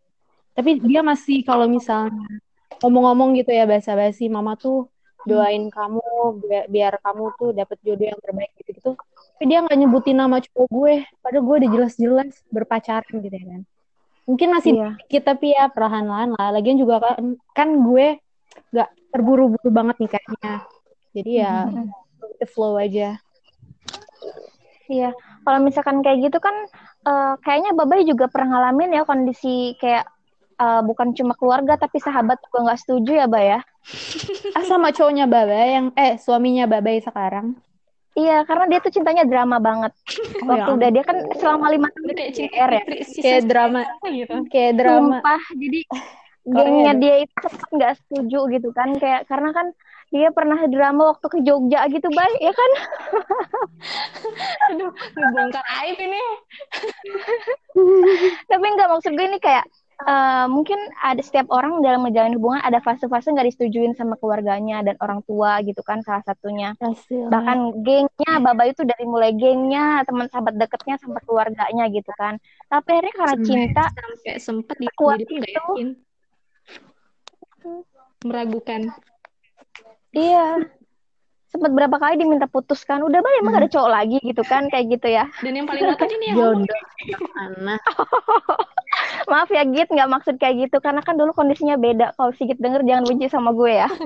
C: Tapi dia masih kalau misalnya ngomong-ngomong gitu ya basa-basi, mama tuh doain kamu biar, biar kamu tuh dapet jodoh yang terbaik gitu-gitu. Tapi dia nggak nyebutin nama cowok gue, padahal gue udah jelas-jelas berpacaran gitu ya kan. Mungkin masih
B: Iya.
C: dikit tapi ya perlahan-lahan lah. Lagian juga kan, kan gue nggak terburu-buru banget nikahnya. Jadi ya
B: Mhm.
C: the flow aja.
B: Iya, kalau misalkan kayak gitu kan eh, kayaknya Babai juga pernah ngalamin ya kondisi kayak eh, bukan cuma keluarga tapi sahabat juga nggak setuju ya, Bay ya. [LAUGHS]
C: Ah sama cowoknya Baba yang eh suaminya Babai sekarang.
B: Iya, karena dia tuh cintanya drama banget. [LAUGHS]
C: Oh,
B: Waktu
C: ya
B: udah dia kan selama lima tahun
E: Udah kayak
B: GR ya.
C: Kayak drama,
E: gitu.
C: kayak drama.
B: Sumpah, jadi [LAUGHS] gengnya
C: dong.
B: dia itu tetap nggak setuju gitu kan kayak karena kan dia pernah drama waktu ke Jogja gitu, Bay, ya kan?
E: Aduh, ngebongkar aib ini.
B: Tapi nggak maksud gue ini kayak eh, mungkin ada setiap orang dalam menjalin hubungan ada fase-fase nggak disetujuin sama keluarganya dan orang tua gitu kan salah satunya.
C: Hasil.
B: Bahkan gengnya Baba itu dari mulai gengnya teman sahabat deketnya sampai keluarganya gitu kan. Tapi akhirnya karena
E: Sampai-
B: cinta
E: sampai sempet di
B: Kuat itu.
E: yakin. Meragukan.
B: iya sempat berapa kali diminta putus kan udah bang emang gak ada cowok lagi gitu kan kayak gitu ya
E: Dan yang paling ngotot ini yang.
C: Jodoh mana? [LAUGHS]
B: maaf ya Git nggak maksud kayak gitu. Karena kan dulu kondisinya beda. Kalau Sigit denger jangan benci sama gue ya. [LAUGHS]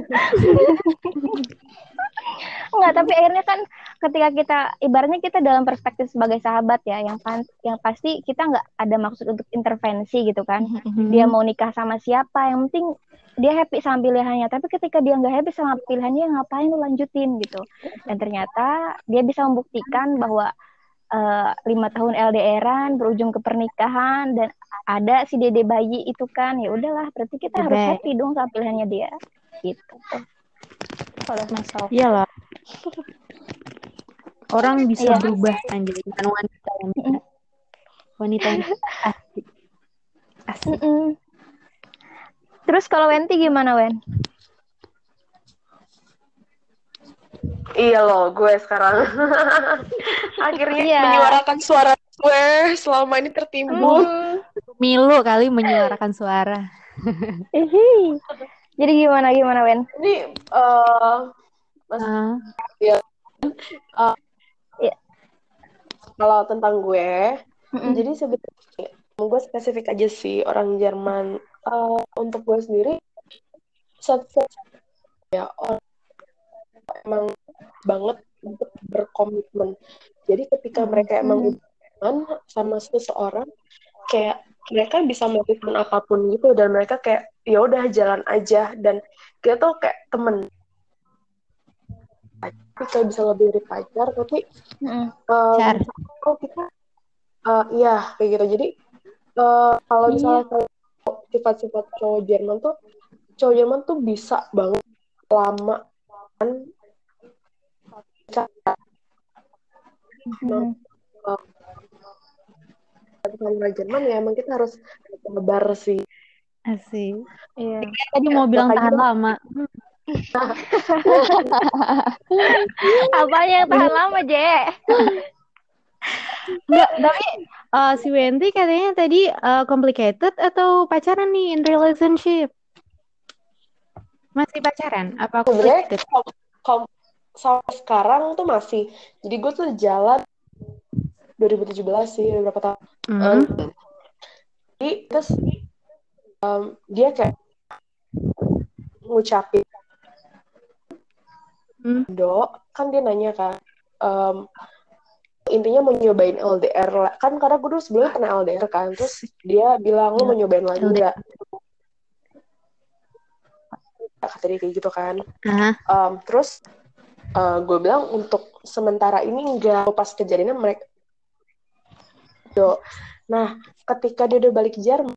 B: Enggak, tapi akhirnya kan ketika kita ibaratnya kita dalam perspektif sebagai sahabat ya yang pan- yang pasti kita nggak ada maksud untuk intervensi gitu kan. Dia mau nikah sama siapa yang penting dia happy sama pilihannya. Tapi ketika dia nggak happy sama pilihannya ngapain lu lanjutin gitu? Dan ternyata dia bisa membuktikan bahwa eh, lima tahun LDRan berujung ke pernikahan dan ada si dede bayi itu kan ya udahlah berarti kita harus happy dong sama pilihannya dia gitu
E: Kalau masalah.
C: Iyalah. Orang bisa
B: Iya.
C: berubah anjir wanita yang. Wanita yang asik. Asik.
B: Mm-mm. terus kalau Wenti gimana Wen
D: Iya loh, gue sekarang [LAUGHS] akhirnya
B: Iya.
D: menyuarakan suara gue selama ini tertimbun.
C: Milu kali menyuarakan suara. [LAUGHS]
B: Jadi gimana gimana Wen
D: Ini eh
C: Ah,
D: kalau tentang gue,
B: Mm-mm.
D: jadi sebetulnya gue spesifik aja sih orang Jerman. Eh, untuk gue sendiri, satu ya orang emang banget untuk berkomitmen. Jadi ketika mereka emang komitmen sama seseorang, kayak mereka bisa melakukan apa pun gitu dan mereka kayak ya udah jalan aja. Dan kita tuh kayak temen. Tapi kayak bisa lebih dari pacar tapi
B: Mm-mm.
D: um, kalau kita uh, iya kayak gitu. Jadi uh, kalau misalnya kalau sifat-sifat cowok Jerman tuh cowok Jerman tuh bisa banget lama kan
B: Mm.
D: sama Jerman ya emang kita harus sabar sih
C: asik.
B: Iya.
C: Tadi mau bilang tahan lama. [LAUGHS]
B: Apanya yang tahan lama, Je?
C: Enggak, tapi eh, si Wenti katanya tadi eh, complicated atau pacaran nih in relationship? Masih pacaran? Apa complicated?
D: kom- kom- sampai sekarang tuh masih. Jadi gue tuh jalan 2017 sih udah berapa tahun.
C: Hmm.
D: jadi terus um, dia kayak ngucapin
C: Hmm.
D: do kan dia nanya kan em, intinya mau nyobain LDR kan karena gue dulu sebelumnya pernah LDR kan terus dia bilang lo mau nyobain lagi nggak? Kata dia kayak gitu kan.
C: Ah,
D: Em, terus gue bilang untuk sementara ini enggak pas kejadiannya mereka do nah ketika dia udah balik Jerman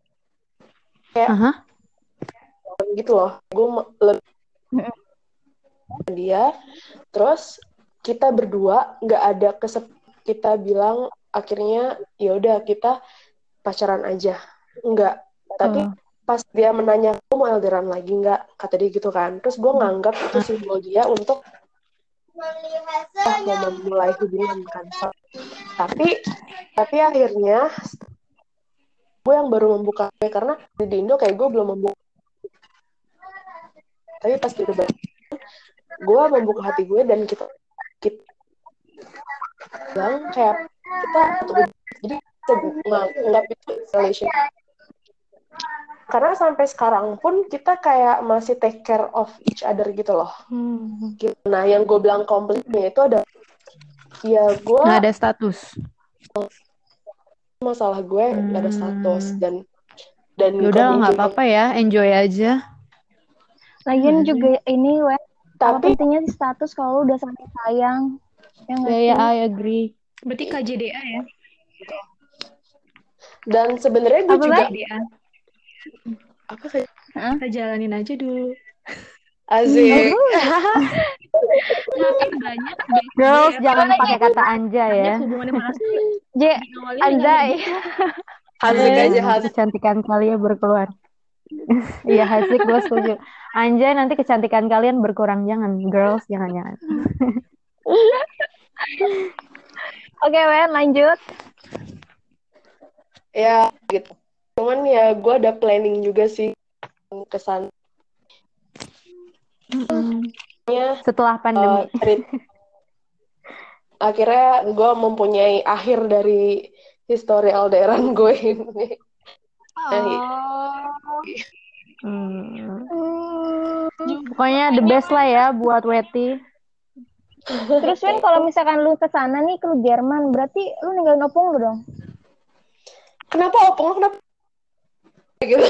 C: aha.
D: gitu loh. Gue lebih dia terus kita berdua nggak ada kesep kita bilang akhirnya ya udah kita pacaran aja. Nggak. Tapi
C: Oh.
D: pas dia menanya aku mau LDRan lagi nggak? Kata dia gitu kan. Terus gue nganggap itu simbol dia untuk ah, mau memulai hubungan kan tapi tapi akhirnya gue yang baru membuka karena di Indo kayak gue belum membuka. Tapi pas dia udah balik gue membuka hati gue dan kita kita bilang kayak kita jadi nganggap itu relation karena sampai sekarang pun kita kayak masih take care of each other gitu loh
C: Hmm.
D: nah yang gue bilang komplitnya itu ada ya gue
C: Nggak ada status.
D: masalah gue nggak ada status
C: Hmm.
D: dan dan
C: Ya udah nggak apa-apa ya, enjoy aja.
B: Lagian
C: Hmm.
B: juga ini, apa
D: tapi
B: pentingnya di status kalau udah saling sayang? Ya nggak
C: Ya, ya? I agree.
E: Berarti KJDA ya?
D: dan sebenarnya gue juga
E: KJDA.
D: Apa sih
E: Kita jalanin aja dulu.
D: Azik
E: Makin banyak
C: Girls, jangan pakai kata anja ya.
E: hubungannya?
B: J, Anzai.
E: gitu.
D: Azik aja Azik
C: kecantikan kalian berkeluar. Iya, Hasik, [LAUGHS] gue setuju. Anjay, nanti kecantikan kalian berkurang. Jangan, girls, jangan-jangan. [LAUGHS]
B: Oke, Wen, lanjut.
D: ya gitu cuman ya gue ada planning juga sih kesan
C: Setelah pandemi.
D: Eh, [LAUGHS] treat- akhirnya gue mempunyai akhir dari histori LDRan [LAUGHS] gue ini.
C: Hmm. Pokoknya the best lah ya buat Weti.
B: Terus Wen, kalau misalkan lu ke sana nih ke Jerman, berarti lu ninggalin opung lu dong?
D: Kenapa opung kenapa gitu?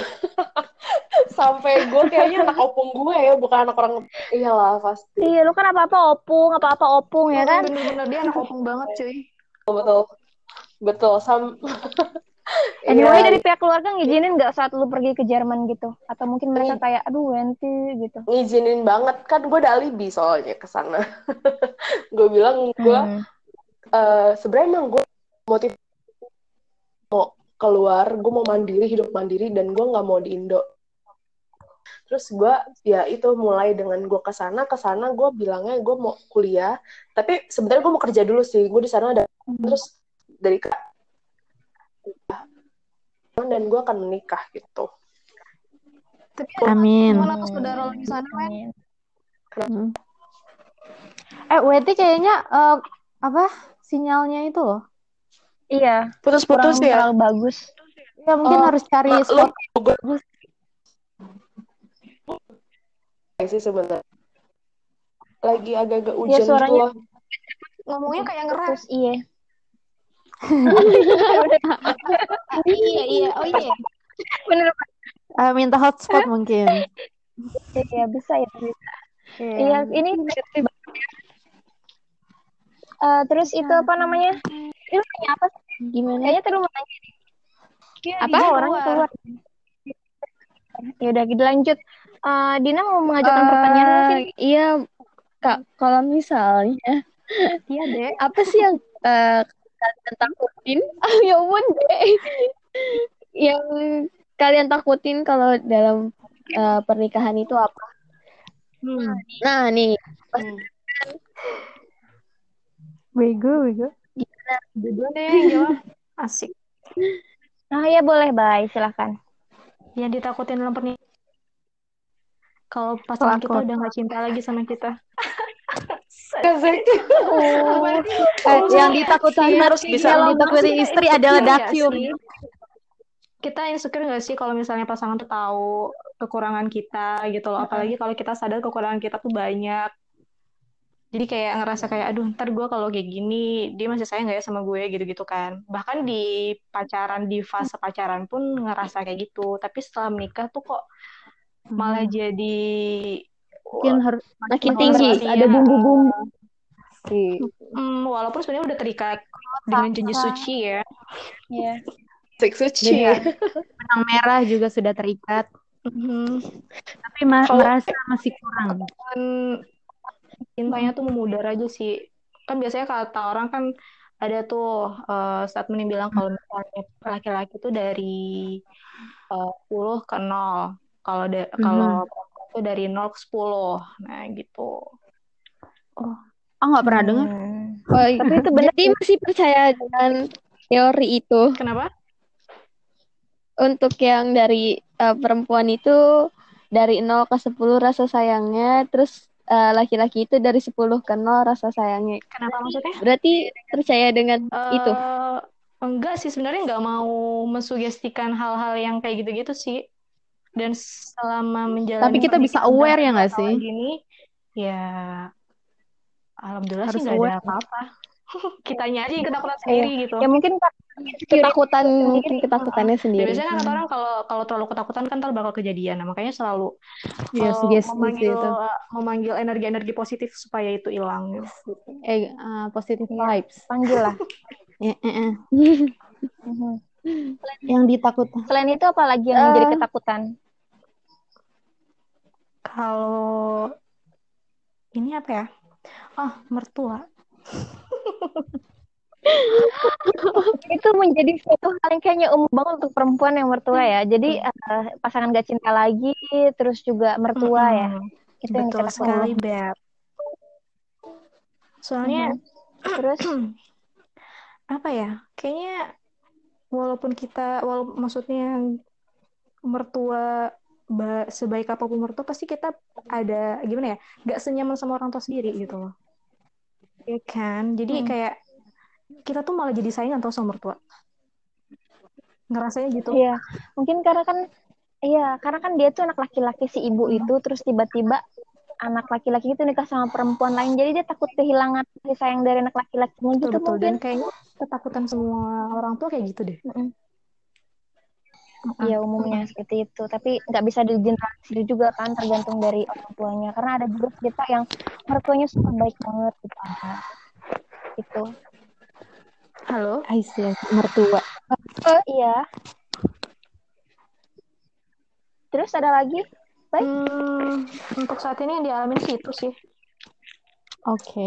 D: [LAUGHS] Sampai gue kayaknya anak opung gue ya, bukan anak orang. Iyalah pasti
B: Iya, lu kan apa-apa opung, apa-apa opung ya kan?
E: Bener-bener dia anak opung banget cuy.
D: betul betul sam. [LAUGHS]
B: Anyway,
D: Iya,
B: dari pihak keluarga ngizinin nggak saat lu pergi ke Jerman gitu? Atau mungkin mereka
D: Iya.
B: kayak, aduh Wenti gitu.
D: ngizinin banget kan gue ada alibi soalnya ke sana. [LAUGHS] gue bilang gue
B: Hmm.
D: eh sebenarnya emang gue motif mau keluar, gue mau mandiri, hidup mandiri, dan gue nggak mau di Indo. Terus gue, ya itu mulai dengan gue ke sana, ke sana gue bilangnya gue mau kuliah, tapi sebenarnya gue mau kerja dulu sih. Gue di sana ada, terus dari kak dan gue akan menikah gitu.
E: Tapi
C: Amin.
E: tuh saudara lo di sana, Wen?
C: Hmm. Eh, Weti kayaknya eh, apa sinyalnya itu loh.
B: Iya, kurang
D: Putus-putus ya.
B: terlalu bagus.
C: Ya mungkin
D: Oh,
C: harus cari
D: Nah,
C: spot.
D: lo gue sih sebenarnya. Lagi agak-agak hujan gitu
B: suaranya-
D: loh.
E: Ngomongnya kayak ngeras.
B: Terus iya.
E: iya, iya. Oh iya.
B: Bener,
C: Eh, minta hotspot mungkin.
B: iya bisa ya. Bisa. Iya, ini Eh, terus itu apa namanya? Ini nanya apa sih?
A: Gimana?
B: Kayaknya tadi lu mau nanya.
E: Iya,
B: Apa? Orangnya
E: keluar.
B: Ya udah, kita lanjut. Eh, Dina mau mengajukan
A: Eh,
B: pertanyaan mungkin?
A: Iya, Kak, kalau misalnya [LAUGHS]
E: Iya, Dek.
A: apa sih yang eh, kalian takutin? Ah, [LAUGHS] ya ampun, deh. Yang kalian takutin kalau dalam eh, pernikahan itu apa?
E: Hmm.
A: Nah, nih,
D: Hmm.
C: Bego, bego. [LAUGHS]
E: Yang jawab. Asik.
B: Nah, ya boleh, Bay. Silahkan.
E: Yang ditakutin dalam pernikahan. Kalau pasangan kita udah gak cinta lagi sama kita.
D: Azik. [LAUGHS]
C: Eh, yang ditakuti
D: harus bisa
C: yang ditakuti istri adalah
E: nggak
C: dakium.
E: Kita insecure gak sih kalau misalnya pasangan tuh tahu kekurangan kita gitu loh. Apalagi kalau kita sadar kekurangan kita tuh banyak. Jadi kayak ngerasa kayak, aduh ntar gue kalau kayak gini, dia masih sayang gak ya sama gue gitu-gitu kan. Bahkan di pacaran, di fase pacaran pun ngerasa kayak gitu. Tapi setelah menikah tuh kok malah jadi
C: Mungkin harus
A: Makin
E: Makin
A: tinggi, ada bumbu-bumbu. Sih.
E: Hmm, walaupun sebenarnya udah terikat dengan janji suci ya.
A: Iya.
D: Sik suci. [LAUGHS]
C: benang merah juga sudah terikat,
E: Mhm.
C: tapi ma-
D: Kalau-
C: merasa masih kurang.
E: Kan cintanya tuh memudar aja sih. Kan biasanya kata orang kan ada tuh eh, statement yang bilang kalau misalnya laki-laki tuh dari eh, 10 ke 0. Kalau da- kalau perempuan tuh dari 0 ke 10. Nah, gitu.
C: Oh nggak pernah dengar?
A: Oh, tapi itu benar. Jadi masih percaya dengan teori itu.
E: Kenapa?
A: Untuk yang dari eh, perempuan itu dari 0 ke 10 rasa sayangnya, terus eh, laki-laki itu dari 10 ke 0 rasa sayangnya.
E: Kenapa maksudnya?
A: Berarti percaya dengan itu.
E: Eh, enggak sih sebenarnya nggak mau mensugestikan hal-hal yang kayak gitu-gitu sih. Dan selama menjalani
C: Tapi kita bisa aware ya nggak
E: masalah
C: sih?
E: Gini, ya alhamdulillah
C: Harus
E: sih nggak ada apa-apa. [LAUGHS] Kitanya aja yang ketakutan sendiri gitu.
B: Ya mungkin
A: Ketakutan mungkin ketakutannya
E: Ya,
A: sendiri.
E: biasanya kan orang kalau kalau terlalu ketakutan kan ntar bakal kejadian. Nah, makanya selalu
C: Iya,
E: eh,
C: sugesti sih
E: memanggil
C: itu.
E: memanggil energi-energi positif supaya itu hilang. gitu.
C: Eh, uh, positive
B: Iya.
C: vibes.
B: panggil lah. [LAUGHS]
C: Eh, eh. [LAUGHS] Yang ditakut.
B: Selain itu apa lagi yang menjadi ketakutan?
E: Kalau ini apa ya? Oh, mertua. [LAUGHS]
B: itu menjadi suatu hal yang kayaknya umum banget untuk perempuan yang mertua ya. Jadi eh, pasangan gak cinta lagi, terus juga mertua ya.
E: Mm-mm.
B: Itu yang
E: Betul
B: dikatakan
E: sekali, Beb. Soalnya
B: Terus [CLEARS THROAT]
E: apa ya? Kayaknya walaupun kita, walaupun maksudnya mertua ba- sebaik apa pun mertua pasti kita ada gimana ya? Gak senyaman sama orang tua sendiri gitu loh. Ya kan? Jadi
B: Hmm.
E: kayak kita tuh malah jadi saingan tau sama mertua. Ngerasanya gitu.
B: Iya, mungkin karena kan iya, karena kan dia tuh anak laki-laki si ibu itu terus tiba-tiba anak laki-laki itu nikah sama perempuan lain. Jadi dia takut kehilangan kasih sayang dari anak laki-lakinya
E: Betul,
B: gitu
E: betul.
B: mungkin.
E: Dan kayaknya ketakutan semua orang tua kayak gitu deh.
B: Mm-mm. Iya umumnya seperti itu, tapi nggak bisa digeneralisir juga kan, tergantung dari orang tuanya. Karena ada juga kita yang mertuanya super baik banget gitu. Itu.
E: Halo?
C: See. mertua.
B: Oh iya. Terus ada lagi? Baik.
E: Hmm, untuk saat ini yang dialamin sih itu sih.
C: Oke.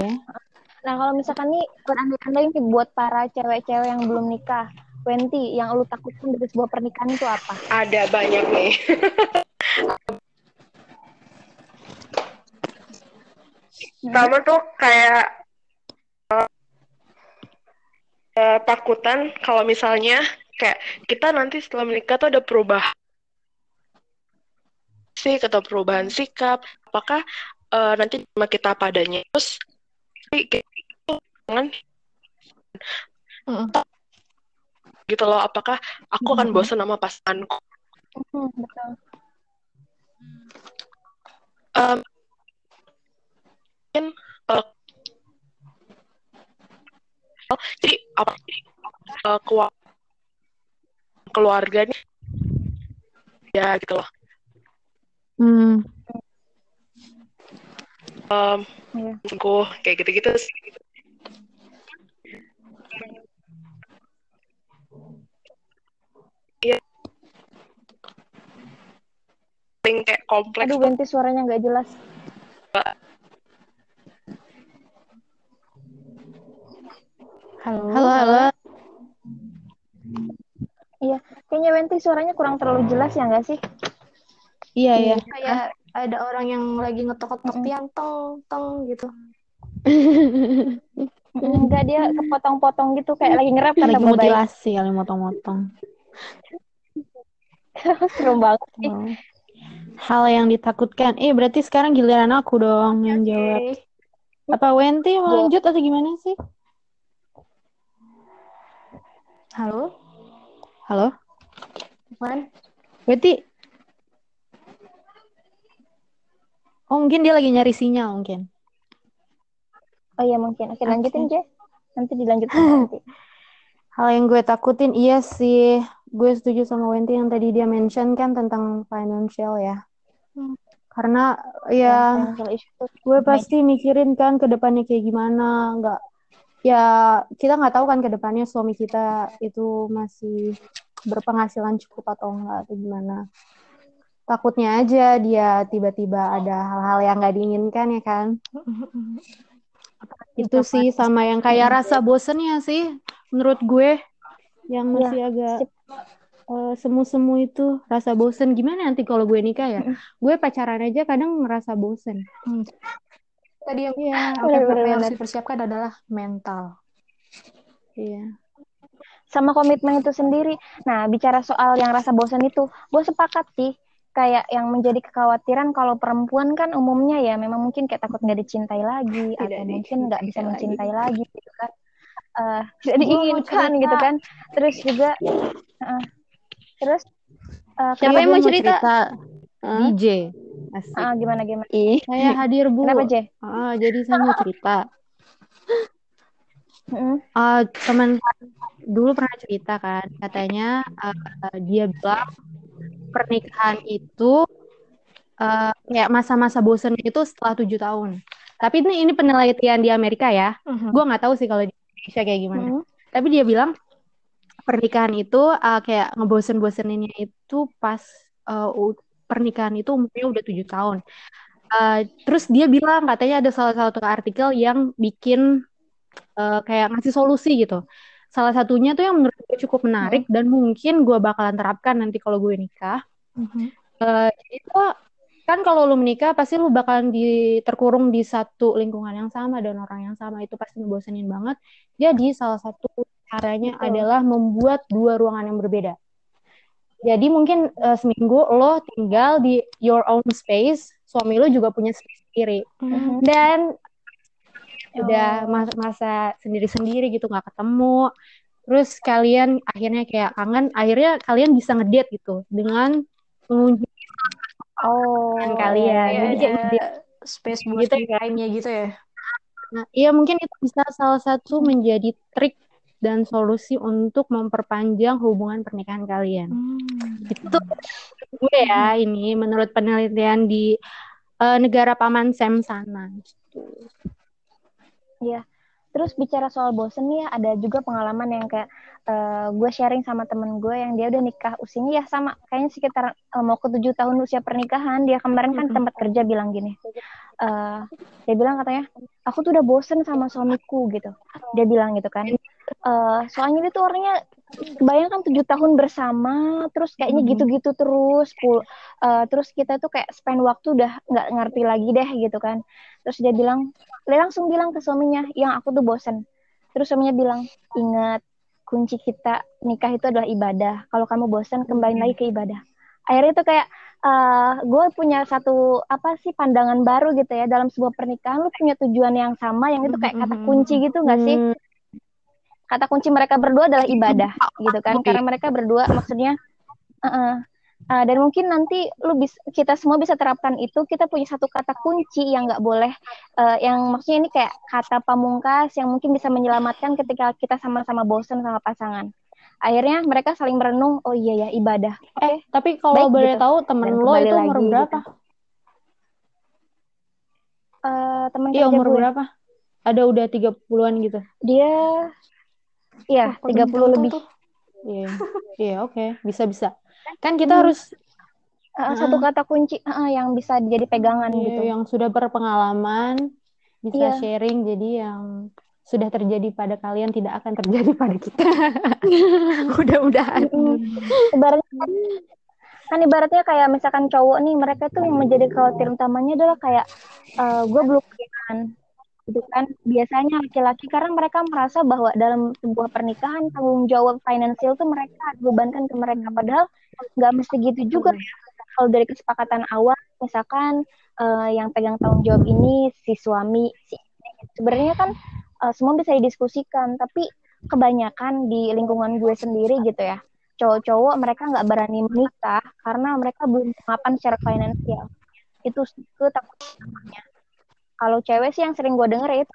B: Nah kalau misalkan nih buat anda ini buat para cewek-cewek yang belum nikah, Wenti, yang lu takutkan dari sebuah pernikahan itu apa?
D: Ada banyak nih. [LAUGHS] Pertama tuh kayak eh, eh, takutan kalau misalnya kayak kita nanti setelah menikah tuh ada perubahan sih atau perubahan sikap. Apakah eh, nanti sama kita padanya terus jangan
E: Mm-mm.
D: gitu loh. Apakah aku akan bosan sama pasanganku?
B: Betul.
D: Mungkin eh, oh, jadi apa eh, keuangan keluarganya ya gitu loh
C: Hmm.
D: Em,
B: Iya.
D: selingkuh kayak gitu-gitu sih. Iya. Paling kayak kompleks
B: Aduh, Wenti suaranya nggak jelas.
E: Halo?
C: Halo, halo.
B: Iya, kayaknya Wenti suaranya kurang terlalu jelas ya nggak sih?
C: Iya, iya.
E: Kayak ada orang yang lagi ngetok-ngetok tiang tong tong gitu. [LAUGHS]
B: Enggak, dia kepotong-potong gitu, kayak lagi ngerap kata
C: Lagi mutilasi kali motong-motong. [LAUGHS]
B: Serem banget sih.
C: Oh. Hal yang ditakutkan. Eh, berarti sekarang giliran aku dong yang jawab.
E: Oke.
C: Apa Wenti mau lanjut atau gimana sih?
E: Halo?
C: Halo?
E: Man?
C: Wenti? Oh mungkin dia lagi nyari sinyal mungkin.
B: Oh iya mungkin. Oke, lanjutin aja. Nanti dilanjutin [LAUGHS] nanti.
C: Hal yang gue takutin iya sih. Gue setuju sama Wenty yang tadi dia mention kan tentang financial ya.
E: Hmm.
C: Karena
B: Ya,
C: ya gue pasti mikirin kan ke depannya kayak gimana. Nggak ya kita nggak tahu kan ke depannya suami kita itu masih berpenghasilan cukup atau enggak atau gimana. Takutnya aja dia tiba-tiba ada hal-hal yang nggak diinginkan ya kan. Itu sih sama yang kayak rasa bosennya sih menurut gue yang
B: Iya,
C: masih agak
B: sip.
C: eh, semu-semu itu rasa bosen gimana nanti kalau gue nikah ya gue pacaran aja kadang ngerasa bosen
E: Tadi yang
C: iya [LAUGHS]
E: apa
B: Bener,
E: yang
B: bener,
E: harus
B: bener.
E: dipersiapkan adalah mental.
C: iya
B: sama komitmen itu sendiri. Nah, bicara soal yang rasa bosan itu, gue sepakat sih. Kayak yang menjadi kekhawatiran kalau perempuan kan umumnya ya memang mungkin kayak takut nggak dicintai lagi [LAUGHS]
E: Tidak
B: atau mungkin nggak bisa
E: dicintai lagi.
B: mencintai lagi gitu kan. Eh, [LAUGHS] tidak diinginkan
C: cerita.
B: gitu kan. Terus juga, eh, terus eh,
A: Siapa yang mau
C: mau
A: cerita?
C: Cerita DJ asik
B: ah, gimana gimana?
A: Ih,
C: saya hadir bu
B: Kenapa Jeh?
C: Ah, jadi saya mau cerita. Ah, teman dulu pernah cerita kan katanya ah, dia bilang pernikahan itu eh, kayak masa-masa bosen itu setelah tujuh tahun tapi ini ini penelitian di Amerika ya
E: Mhm.
C: gue nggak tahu sih kalau di Indonesia kayak gimana
B: Mm-mm.
C: tapi dia bilang pernikahan itu uh, kayak ngebosen-boseninnya itu pas uh, u- pernikahan itu umurnya udah tujuh tahun Uh, terus dia bilang katanya ada salah satu artikel yang bikin uh, kayak ngasih solusi gitu salah satunya tuh yang menurut gue cukup menarik dan mungkin gue bakalan terapkan nanti kalau gue nikah
E: Mhm.
C: Uh, itu kan kalau lu menikah pasti lu bakalan di terkurung di satu lingkungan yang sama dan orang yang sama itu pasti ngebosenin banget. Jadi salah satu caranya
B: Betul.
C: adalah membuat dua ruangan yang berbeda. Jadi mungkin uh, seminggu lo tinggal di your own space, suami lo juga punya space sendiri.
E: Mhm.
C: Dan udah
B: Oh.
C: mas- masa sendiri-sendiri gitu nggak ketemu. Terus kalian akhirnya kayak kangen, akhirnya kalian bisa ngedate gitu dengan mengunjungi
B: Oh,
C: kalian.
E: Kayak
C: Jadi
E: ada
C: kayak ngedate
E: space buat
C: gitu
E: me
C: ya.
E: time-nya gitu ya.
C: Nah, iya mungkin itu bisa salah satu menjadi trik dan solusi untuk memperpanjang hubungan pernikahan kalian.
E: Hmm.
C: Itu gue ya ini menurut penelitian di eh, negara paman Sam sana. Gitu.
B: Iya. Terus bicara soal bosen nih ya, ada juga pengalaman yang kayak eh, gue sharing sama temen gue yang dia udah nikah usianya ya sama kayaknya sekitar eh, mau ke tujuh tahun usia pernikahan dia kemarin kan tempat kerja bilang gini eh, dia bilang katanya aku tuh udah bosen sama suamiku gitu dia bilang gitu kan Eh, soalnya dia tuh orangnya bayangkan tujuh tahun bersama terus kayaknya gitu-gitu terus pul eh, terus kita tuh kayak spend waktu udah nggak ngerti lagi deh gitu kan. Terus dia bilang dia langsung bilang ke suaminya yang aku tuh bosen. Terus suaminya bilang ingat kunci kita nikah itu adalah ibadah. Kalau kamu bosen kembali lagi ke ibadah. Akhirnya tuh kayak eh gue punya satu apa sih pandangan baru gitu ya. Dalam sebuah pernikahan lu punya tujuan yang sama yang itu kayak kata kunci gitu nggak sih?
C: Hmm,
B: kata kunci mereka berdua adalah ibadah [LAUGHS] gitu kan karena mereka berdua maksudnya uh-uh. Uh, dan mungkin nanti lu bisa kita semua bisa terapkan itu kita punya satu kata kunci yang nggak boleh uh, yang maksudnya ini kayak kata pamungkas yang mungkin bisa menyelamatkan ketika kita sama-sama bosan sama pasangan akhirnya mereka saling merenung oh iya ya ibadah oke
C: Eh, tapi kalau
B: Baik,
C: boleh
B: gitu.
C: tahu temen
B: Dan
C: lo itu umur
B: lagi,
C: berapa?
B: Eh, teman
C: Iya,
B: kerja
C: umur
B: gue
C: berapa? Ada udah 30-an gitu.
B: dia iya 30
E: tahu
B: lebih?
C: Iya. Iya, oke. Bisa-bisa. Kan kita
B: Hmm.
C: harus
B: Uh, satu kata kunci uh, yang bisa jadi pegangan
C: Iya,
B: gitu
C: yang sudah berpengalaman bisa
B: Iya.
C: sharing jadi yang sudah terjadi pada kalian tidak akan terjadi pada kita. [LAUGHS] Mudah-mudahan.
B: ibaratnya kan, kan ibaratnya kayak misalkan cowok nih mereka tuh yang menjadi kekhawatiran utamanya adalah kayak eh, gue belum pernikahan gitu kan. Biasanya laki-laki karena mereka merasa bahwa dalam sebuah pernikahan tanggung jawab finansial tuh mereka bebankan ke mereka. Padahal nggak mesti gitu juga ya. Kalau dari kesepakatan awal misalkan eh, yang pegang tanggung jawab ini si suami si sebenarnya kan eh, semua bisa didiskusikan tapi kebanyakan di lingkungan gue sendiri gitu ya. Cowok-cowok mereka nggak berani menikah karena mereka belum mapan secara finansial. Itu itu takut namanya kalau cewek sih yang sering gue denger ya itu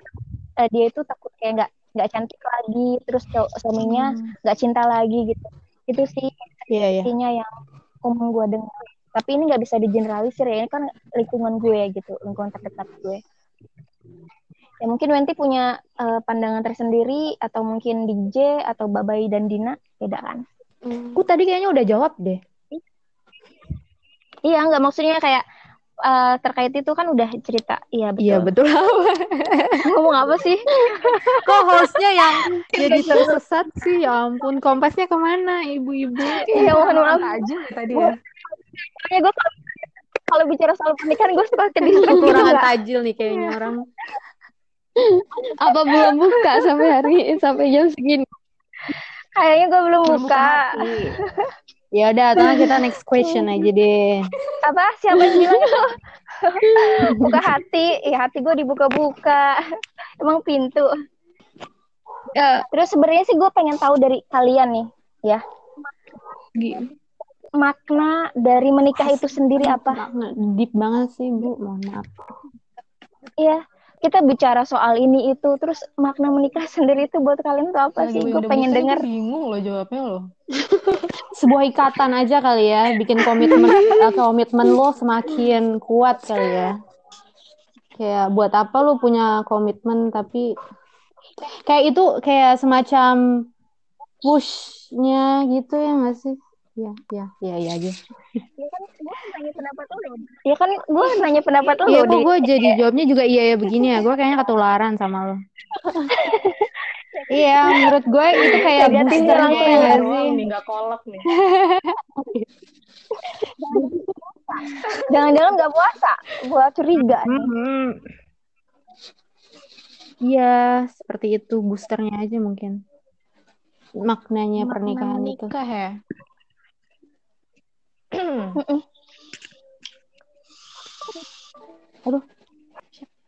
B: eh, dia itu takut kayak nggak nggak cantik lagi terus cowok suaminya nggak cinta lagi gitu. Itu sih
C: Iya, iya.
B: intinya yang umum gue dengar tapi ini nggak bisa digeneralisir ya ini kan lingkungan gue gitu lingkungan terdekat gue. Ya mungkin Wenti punya eh, pandangan tersendiri atau mungkin DJ atau Babai dan Dina beda kan?
C: Aku tadi kayaknya udah jawab deh.
B: iya nggak maksudnya kayak eh, terkait itu kan udah cerita iya betul
C: Iya betul. [LAUGHS]
B: ngomong apa sih [LAUGHS]
C: Kok hostnya yang [LAUGHS] jadi tersesat sih? Ya ampun, kompasnya ke mana ibu-ibu?
B: iya mohon maaf
E: aja tadi ya.
B: Makanya gue kalau, kalau bicara soal pernikahan gue suka ke distract gitu
C: tajil nih kayaknya orang.
A: Apa belum buka sampai hari sampai jam segini?
B: Kayaknya gue belum
E: buka.
C: Ya udah, atau kita next question aja deh.
B: Apa? Siapa yang bilang itu? buka hati. Ya hati gue dibuka-buka. Emang pintu.
A: Ya,
B: Terus sebenarnya sih gue pengen tahu dari kalian nih, ya. Makna dari menikah itu sendiri apa?
C: Nggak deep banget sih, Bu. Mohon maaf.
B: Iya. Kita bicara soal ini itu, terus makna menikah [LAUGHS] sendiri itu buat kalian tuh apa sih? Gue pengen denger.
E: Bingung loh jawabnya loh. [LAUGHS]
C: Sebuah ikatan aja kali ya, bikin komitmen eh, komitmen lo semakin kuat kali ya. Kayak buat apa lo punya komitmen tapi kayak itu kayak semacam pushnya gitu ya nggak sih? Ya, ya, ya, ya aja.
B: Ya kan gue nanya pendapat lo,
C: Iya, kok
B: Di.
C: gue jadi jawabnya juga iya ya begini ya. Gue kayaknya ketularan sama lo. Iya, menurut gue itu kayak boosternya ya nggak sih?
E: nggak kolak nih. [LAUGHS]
B: Jangan-jangan gak puasa. Gue curiga. nih.
C: Mhm. Iya, seperti itu boosternya aja mungkin. Maknanya pernikahan itu.
E: Nikah ya.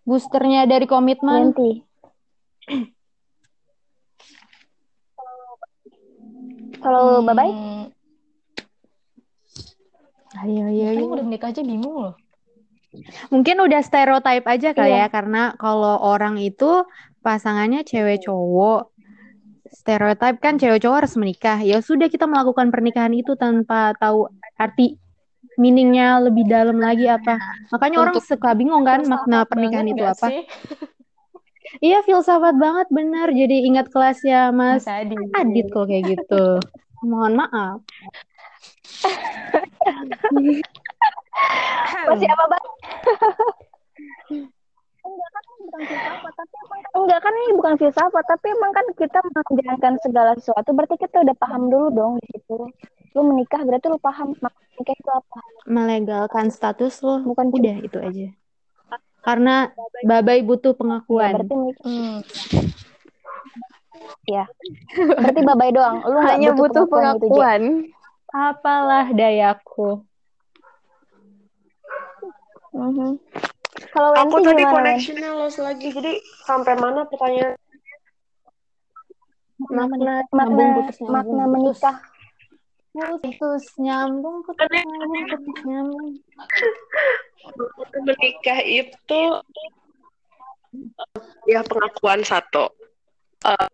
C: Boosternya dari komitmen.
B: Nanti. Kalau?
E: Hmm,
C: Ayo, ayo,
E: kan
C: ayo.
E: udah menikah aja bingung loh.
C: Mungkin udah stereotype aja kali
B: Iya.
C: ya, karena kalau orang itu pasangannya cewek cowok. Stereotype kan cewek cowok harus menikah. Ya sudah kita melakukan pernikahan itu tanpa tahu arti meaningnya lebih dalam lagi apa. Makanya orang
A: Untuk-
C: suka bingung kan makna pernikahan itu apa.
E: sih? [LAUGHS]
C: Iya filsafat banget bener. Jadi ingat kelasnya Mas
E: Mas Adi.
C: Adit kalau kayak gitu. Mohon maaf. [LAUGHS]
B: Masih apa, Bang? Enggak kan ini bukan filsafat, tapi emang kan kita menjalankan segala sesuatu, berarti kita udah paham dulu dong di situ. Lu menikah berarti lu paham makna nikah itu apa.
C: Melegalkan status lo.
B: Bukan
C: Udah itu aja. Karena babai butuh
B: Ya,
C: pengakuan.
B: berarti menikah.
E: Hmm.
B: Ya. Berarti babai doang. Lu
A: hanya butuh
B: pengakuan gitu, Jay.
A: pengakuan.
C: Apalah dayaku.
B: Mhm. Kalau
D: Aku tadi connectionnya lost lagi, jadi sampai mana pertanyaan?
C: Makna
B: Makna makna
C: putus.
B: menikah.
C: Putus nyambung putus nyambung putus nyambung.
D: Menikah itu ya pengakuan satu. Eh,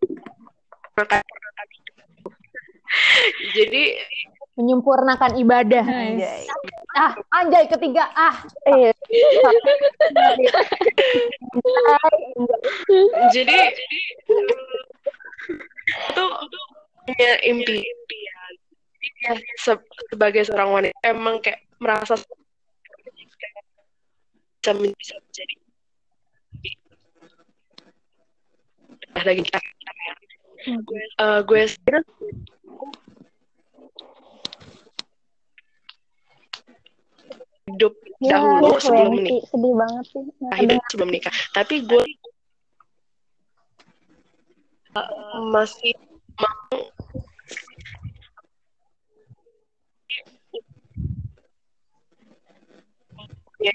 D: maka- jadi
C: Menyempurnakan ibadah.
E: Nice.
C: Anjay. Ah, anjay ketiga. Ah,
B: Iya.
D: jadi itu punya impian sebagai seorang wanita emang kayak merasa bisa bisa menjadi Nah, lagi Eh, gue sendiri hidup
B: Ya,
D: dahulu sebelum
B: Wendy.
D: menikah
B: Sedih banget sih. Nggak
D: hidup sebelum nikah tapi gue uh, masih mau Ya.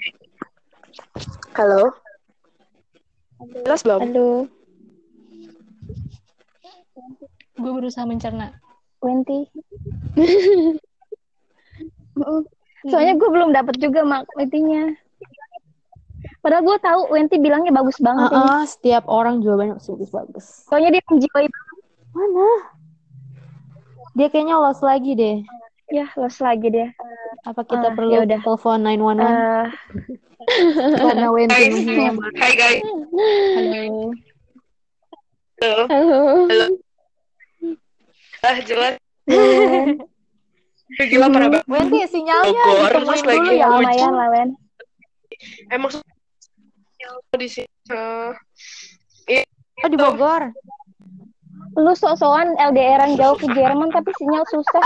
D: halo jelas belum
B: Aduh,
E: Gue berusaha mencerna. [LAUGHS]
B: Mm. Soalnya gue belum dapet juga mak intinya. Padahal gue tahu Wenti bilangnya bagus banget ini.
C: Ah, setiap orang jawabannya bagus-bagus.
B: Soalnya dia menjiwai
C: Mana? Dia kayaknya lost lagi deh.
B: ya los lagi dia.
C: Apa kita
B: Ah,
C: perlu
B: yaudah.
C: telepon 911
B: Eh, [LAUGHS]
C: karena Wendy?
F: Hai guys.
E: Halo.
F: Halo.
A: Halo.
F: Ah jelas. [LAUGHS] Gila parah banget.
C: Wendy sinyalnya
F: Bogor,
C: ditemuin
F: terus lagi
C: dulu
B: ya
C: ya.
B: lumayan lah Wen.
F: Emang di sini. eh,
C: Oh di Bogor.
B: Lu sok-sokan LDRan jauh ke Jerman tapi sinyal susah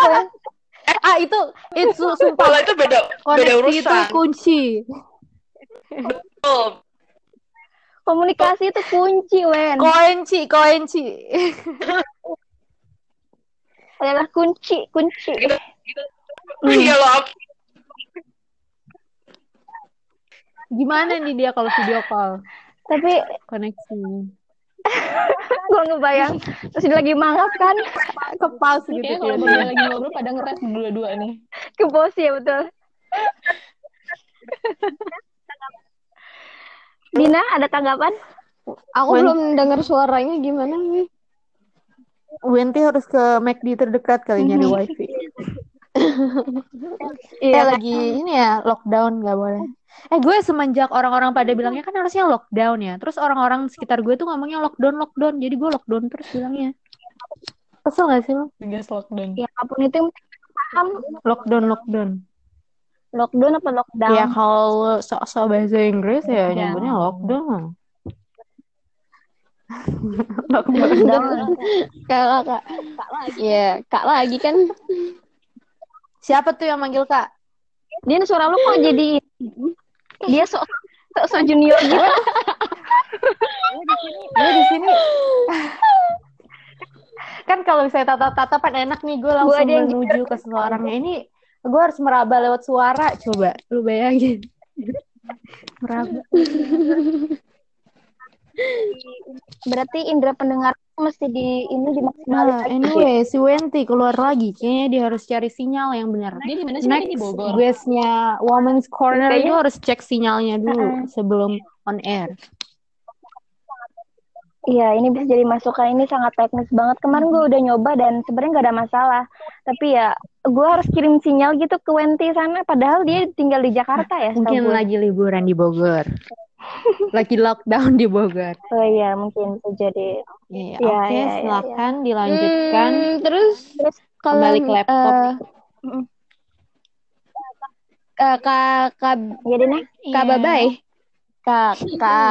B: Wen.
C: Ah itu itu sumpah
F: Kalau itu beda beda
C: koneksi itu
F: urusan.
C: kunci.
F: Oh,
B: Komunikasi itu kunci Wen.
C: Koenci, koenci.
B: Adalah kunci, kunci.
F: gitu. Iya loh.
C: Gimana nih dia kalau video call?
B: Tapi
C: Koneksi.
B: Gue ngebayang terus dia lagi mangap kan
C: Kepas gitu
E: Kayaknya kalau
C: ya.
E: berdua lagi ngobrol pada ngeres dua-dua nih.
B: ke bos ya betul. Dina ada tanggapan?
A: Aku
C: Wen-
A: belum dengar suaranya gimana nih.
C: Wendy harus ke McD terdekat kali nyari wifi. Eh [LAUGHS]
B: Iya.
C: lagi ini ya lockdown nggak boleh. Eh gue semenjak orang-orang pada bilangnya kan harusnya lockdown ya. Terus orang-orang sekitar gue tuh ngomongnya lockdown lockdown. Jadi gue lockdown terus bilangnya. Kesel gak sih lo?
E: Tugas lockdown.
B: Ya apa pun itu paham
C: Lockdown lockdown.
B: lockdown apa lockdown.
C: Ya kalau sok-sok bahasa Inggris ya nyebutnya lockdown. lockdown. [LAUGHS]
B: Lockdown.
A: Kak, kak, kak lagi. Ya, kak lagi kan.
C: Siapa tuh yang manggil kak?
B: Din suara lu kok jadi dia sok sok, sok junior gitu.
C: Gue di sini. kan kalau misalnya tatap-tatapan enak nih gue langsung
B: yang
C: menuju ke seseorangnya ini gue harus meraba lewat suara coba lu bayangin meraba
B: Berarti indera pendengar mesti di ini dimaksimalin
C: nah anyway si Wenti keluar lagi. Kayaknya dia harus cari sinyal yang benar.
E: Dia di mana sih?
C: next
E: Dia di Bogor.
C: guestnya Women's Corner.
B: Kayaknya-
C: itu harus cek sinyalnya dulu sebelum on air
B: Iya, ini bisa jadi masukan ini sangat teknis banget. Kemarin gue udah nyoba dan sebenarnya nggak ada masalah. Tapi ya, gue harus kirim sinyal gitu ke Wenti sana. Padahal dia tinggal di Jakarta ya.
C: mungkin lagi liburan di Bogor [LAUGHS] lagi lockdown di Bogor
B: Oh iya, mungkin bisa jadi.
C: Iya,
B: Iya,
C: oke,
B: iya, iya,
C: silakan dilanjutkan.
A: Hmm, terus kalau
C: Kembali ke laptop.
B: Mm.
A: eh, kak kak
B: Ya, Dina?
A: kak Babay. Kak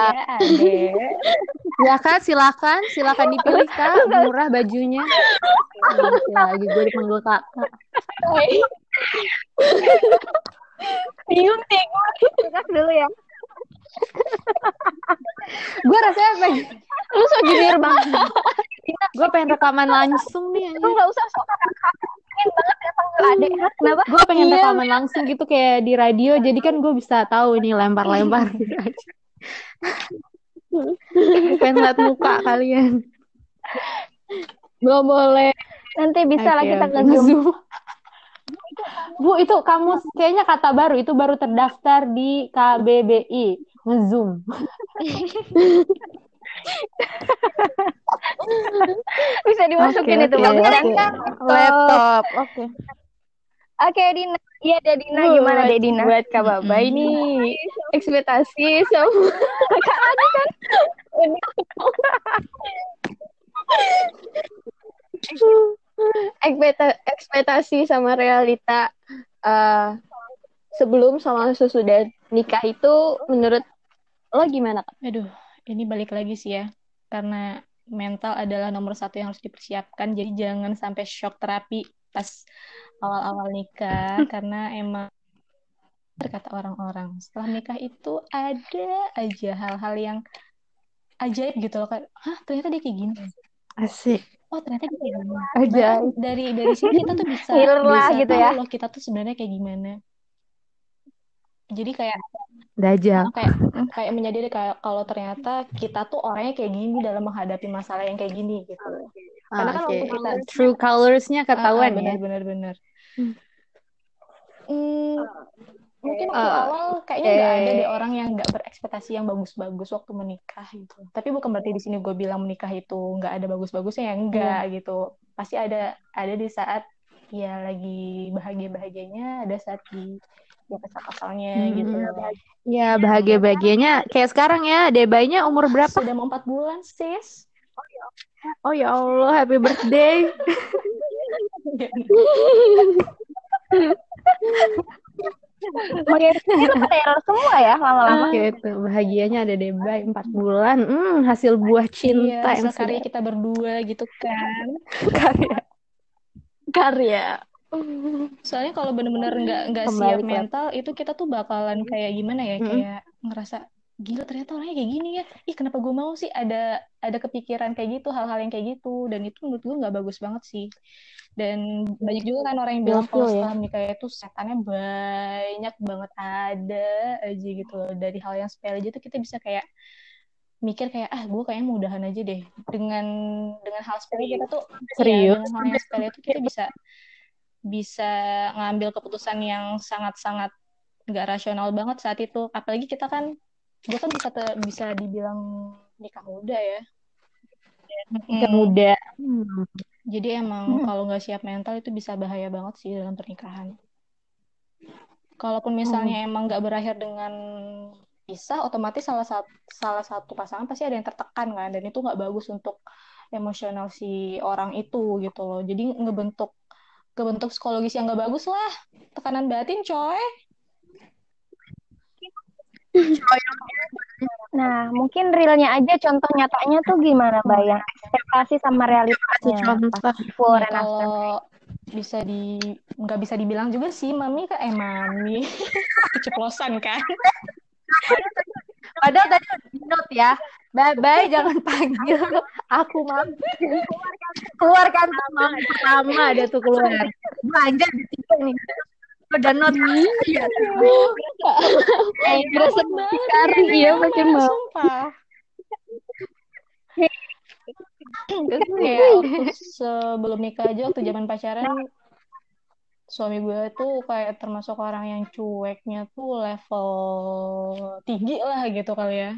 A: [LAUGHS] kak
C: Silakan, silakan, silakan dipilih kak, [LAUGHS] murah bajunya. Lagi gue dipanggil kakak. [LAUGHS]
B: Bingung deh gue. Dulu ya.
C: Gue rasanya pengen,
B: Lu so junior banget.
C: gue pengen rekaman langsung nih.
B: Lu nggak usah sok Pengen banget ya panggil adek. Hah, Kenapa?
C: Gue pengen
A: Iya.
C: rekaman langsung gitu kayak di radio, jadi kan gue bisa tahu ini lempar-lempar gitu aja. pengen liat muka kalian.
A: Belum boleh.
B: Nanti bisa lah
C: Oke,
B: kita ke Zoom.
C: Bu, itu kamu kayaknya kata baru, itu baru terdaftar di KBBI. Nge-zoom. [LAUGHS]
B: Bisa dimasukin
C: Oke,
B: itu.
C: oke,
B: Bagus kan?
C: oke. Laptop, oke.
B: Oke, Dina. Iya, Dek Dina. Gimana, Dek Dina?
A: Buat Kak Babay nih ekspektasi sama Kak Adi kan. Ekspekta- ekspektasi sama realita eh, sebelum sama sesudah nikah itu menurut lo gimana kak?
E: Aduh, ini balik lagi sih ya. Karena mental adalah nomor satu yang harus dipersiapkan. Jadi jangan sampai shock terapi pas awal-awal nikah. [LAUGHS] karena emang berkata orang-orang setelah nikah itu ada aja hal-hal yang ajaib gitu loh kayak hah ternyata dia kayak gini
C: Asik.
E: oh ternyata dia kayak gini
C: Aja.
E: Bahkan dari dari sini kita tuh bisa bisa
B: gitu
E: tahu
B: ya.
E: loh kita tuh sebenarnya kayak gimana jadi kayak
C: Dajjal.
E: kayak kayak menyadari kalau ternyata kita tuh orangnya kayak gini dalam menghadapi masalah yang kayak gini gitu Karena kan
C: Ah,
E: waktu kita-
C: True colorsnya ketahuan ya.
E: benar benar benar
A: Hmm,
E: mungkin waktu
C: Eh,
E: awal kayaknya nggak ada
C: eh.
E: deh orang yang nggak berekspektasi yang bagus-bagus waktu menikah gitu. Tapi bukan berarti di sini gue bilang menikah itu nggak ada bagus-bagusnya ya enggak gitu. Pasti ada ada di saat ya lagi bahagia-bahagianya, ada saat di ya kesal-kesalnya
C: Hmm.
E: gitu.
C: Ya bahagia-bahagianya kayak sekarang ya, Debaynya umur berapa?
E: Sudah mau empat bulan sis.
C: Oh ya Allah, happy birthday.
B: Kecil teror semua ya lama-lama.
C: Gitu, bahagianya ada Debay 4 bulan. Hmm, hasil buah cinta
E: Iya,
C: yang
E: karya kita berdua gitu kan. [LAUGHS]
C: karya.
A: Karya.
E: Soalnya kalau bener-bener nggak nggak siap mental itu kita tuh bakalan kayak gimana ya
C: Mm-mm.
E: kayak ngerasa gila ternyata orangnya kayak gini ya. Ih kenapa gue mau sih ada ada kepikiran kayak gitu hal-hal yang kayak gitu dan itu menurut gue nggak bagus banget sih. Dan banyak juga kan orang yang bilang kalau
C: ya.
E: setelah menikah itu setannya banyak banget ada aja gitu loh. Dari hal yang sepele aja tuh kita bisa kayak mikir kayak ah gue kayaknya mudahan aja deh dengan dengan hal sepele kita tuh
C: Serius?
E: ya, dengan hal yang sepele itu kita bisa bisa ngambil keputusan yang sangat-sangat nggak rasional banget saat itu. Apalagi kita kan gue kan bisa te- bisa dibilang nikah muda ya.
C: Nikah
E: Mm,
C: muda. Hmm.
E: jadi emang kalau nggak siap mental itu bisa bahaya banget sih dalam pernikahan. Kalaupun misalnya emang nggak berakhir dengan pisah otomatis salah satu salah satu pasangan pasti ada yang tertekan kan. Dan itu nggak bagus untuk emosional si orang itu gitu loh. Jadi ngebentuk ngebentuk psikologis yang nggak bagus lah tekanan batin coy
B: Nah, mungkin realnya aja contoh nyatanya tuh gimana, Mbak? Yang ekspektasi sama realitasnya
C: contoh.
E: Ya, kalau bisa di nggak bisa dibilang juga sih mami kan eh mami [LAUGHS] keceplosan kan
C: Padahal tadi udah di note ya. Bye-bye, jangan panggil aku mam. Keluarkan mam pertama dia tuh keluar. Belanja di tiga nih. Udah note. Iya.
A: Eh, berasa kari ya makin mau.
E: sumpah Terus kayak waktu sebelum nikah aja waktu zaman pacaran suami gue tuh kayak termasuk orang yang cueknya tuh level tinggi lah gitu kali ya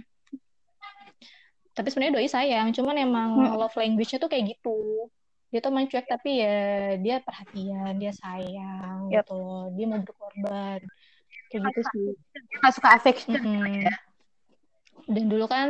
E: tapi sebenarnya doi sayang cuman emang love language-nya tuh kayak gitu dia tuh main cuek tapi ya dia perhatian dia sayang
B: Yap.
E: gitu loh dia mau berkorban kayak gitu sih
C: Nggak suka affection.
E: Mm-mm. Dan dulu kan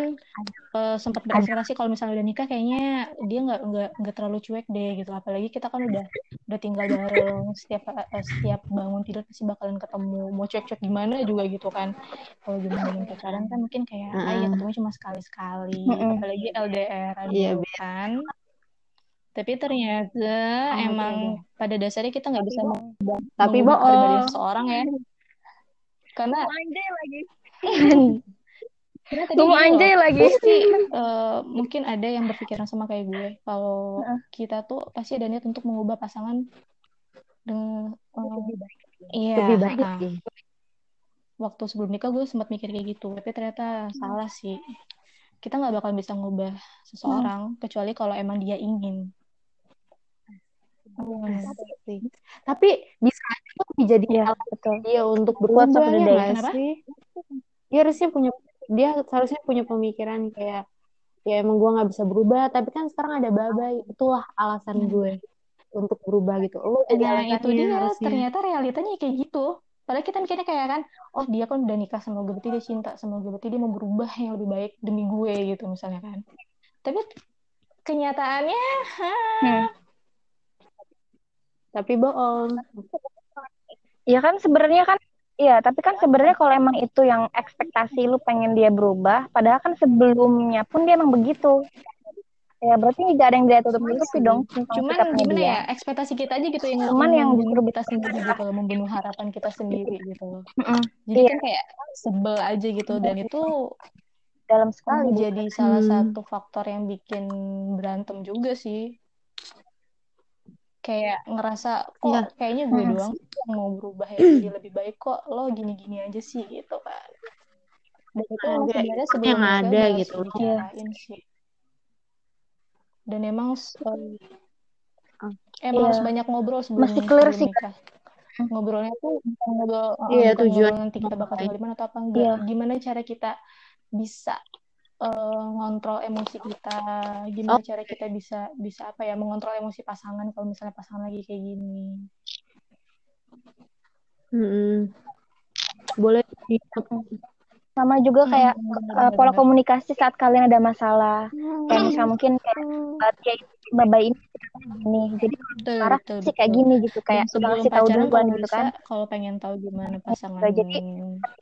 E: eh, sempat berekspektasi kalau misalnya udah nikah kayaknya dia nggak nggak nggak terlalu cuek deh gitu. Apalagi kita kan udah udah tinggal bareng setiap eh, setiap bangun tidur pasti bakalan ketemu mau cuek-cuek gimana juga gitu kan. Kalau zaman zaman pacaran kan mungkin kayak ah ya ketemu cuma sekali sekali
B: Mm-mm.
E: apalagi LDR
C: Iya,
E: dulu kan. Tapi ternyata
C: Oh,
E: emang pada dasarnya kita nggak bisa
C: Tapi bohong.
E: kepribadian seseorang ya. Karena [LAUGHS] karena tadi gini loh,
B: anjay lagi.
E: pasti [LAUGHS] eh, mungkin ada yang berpikiran sama kayak gue kalau kita tuh pasti ada niat untuk mengubah pasangan dengan lebih baik iya
C: Lebih baik
E: ah.
C: sih.
E: waktu sebelum nikah gue sempat mikir kayak gitu tapi ternyata salah sih kita nggak bakal bisa ngubah seseorang kecuali kalau emang dia ingin Hmm.
C: Tapi bisa aja tuh dijadiin
B: Iya,
C: alasan
B: betul.
C: dia untuk ya nggak
E: Kenapa?
C: sih? Dia harusnya punya dia seharusnya punya pemikiran kayak ya emang gue nggak bisa berubah tapi kan sekarang ada babai itulah alasan gue untuk berubah gitu lo
E: Nah,
C: alasannya
E: itu dia.
C: harusnya
E: Ternyata realitanya kayak gitu. Padahal kita mikirnya kayak kan, oh dia kan udah nikah sama gue, berarti dia cinta sama gue, berarti dia mau berubah yang lebih baik demi gue gitu misalnya kan. Tapi kenyataannya,
B: Hmm.
C: tapi bohong
B: Ya kan sebenarnya kan Iya, tapi kan sebenarnya kalau emang itu yang ekspektasi lu pengen dia berubah, padahal kan sebelumnya pun dia emang begitu. Ya berarti nggak ada yang dia tutup-tutupi dong tentang
E: cuman gimana
B: dia.
E: ya, ekspektasi kita aja gitu yang
B: Cuman yang justru
E: kita sendiri gitu loh, membunuh harapan kita sendiri gitu loh.
B: Mm-mm.
E: Jadi
B: Iya.
E: kan kayak sebel aja gitu, dan itu
B: dalam sekali.
E: jadi salah
C: Hmm.
E: satu faktor yang bikin berantem juga sih. Kayak ngerasa kok
C: Iya.
E: kayaknya gue
B: Hmm.
E: doang yang mau berubah ya jadi lebih baik kok lo gini-gini aja sih gitu kan. Dan itu emang
C: Ada
E: sebenarnya sebelum
C: yang ada gitu.
E: dibicarain sih. Dan emang eh, emang
B: Iya.
E: harus banyak ngobrol sebelum
B: Masih clear sih,
E: nikah. ngobrolnya tuh ngobrol uh,
C: Iya, tujuan
E: ngobrol nanti kita bakal tinggal di mana atau apa enggak
B: Iya.
E: gimana cara kita bisa eh, ngontrol emosi kita gimana
C: Oh.
E: cara kita bisa bisa apa ya mengontrol emosi pasangan kalau misalnya pasangan lagi kayak gini
C: Mm-mm. Boleh
B: Sama juga kayak
E: Hmm, benar,
B: pola komunikasi saat kalian ada masalah. Kayak misal mungkin kayak dia babay ini ini. Jadi
E: betul
B: marah
E: betul
B: sih kayak gini gitu kayak udah
E: sebelum
B: ngasih tahu duluan gitu kan.
E: kalau pengen tahu gimana pasangan
B: Jadi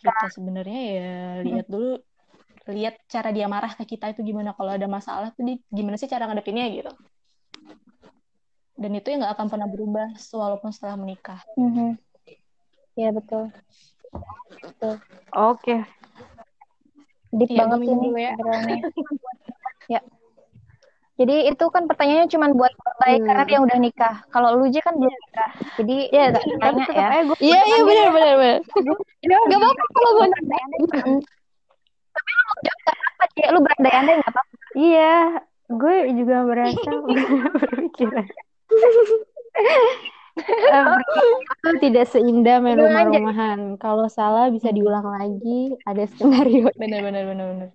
E: kita sebenarnya ya lihat dulu lihat cara dia marah ke kita itu gimana kalau ada masalah tuh di- gimana sih cara ngadepinnya gitu dan itu yang nggak akan pernah berubah walaupun setelah menikah
B: Mhm. Iya betul. Betul.
C: Oke.
B: Deep
E: Iya,
B: banget
E: minum
B: nih
E: dulu ya.
B: ya. Jadi itu kan pertanyaannya cuma buat baik
C: Hmm.
B: karena dia udah nikah. Kalau lu kan belum nikah. Jadi
C: Ya,
B: nggak
C: tapi
B: tanya ya.
A: Iya iya benar benar benar. Gak apa-apa kalau gue
B: Mm. Tapi lu mau jawab nggak apa Ci? Lu berandai-andai nggak apa-apa.
C: Iya, gue juga merasa [LAUGHS] berpikiran. [LAUGHS] Eh, itu tidak seindah main rumah-rumahan. Kalau salah bisa diulang lagi, ada skenario.
E: benar benar benar benar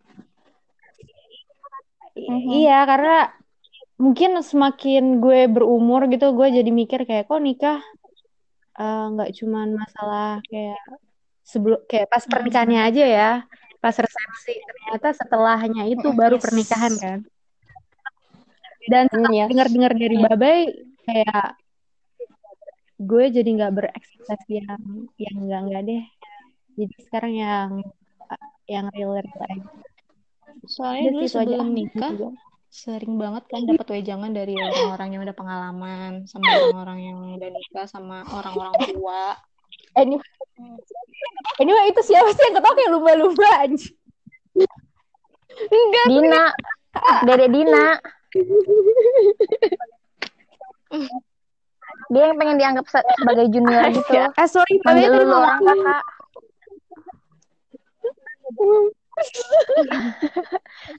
C: I-
B: Mhm.
C: Iya, karena mungkin semakin gue berumur gitu, gue jadi mikir kayak kok nikah eh, nggak cuman masalah kayak sebelum kayak pas pernikahannya aja ya, pas resepsi. Ternyata setelahnya itu baru
E: Yes.
C: pernikahan kan. Dan setelah
A: Yes.
C: dengar-dengar dari Babai kayak gue jadi nggak berekspektasi yang yang enggak enggak deh. Jadi sekarang yang yang real real aja.
E: soalnya dulu
C: aja.
E: sebelum
C: Ah,
E: nikah
C: gitu
E: sering banget kan dapat wejangan dari orang-orang yang udah pengalaman sama orang-orang yang udah nikah sama orang-orang tua
C: Ini mah itu siapa sih yang ketawa kayak lumba-lumba anjing.
B: Dina, Dede Dina. Dia yang pengen dianggap se- sebagai junior gitu.
C: Eh sorry,
B: lu
C: mau
B: orang kakak.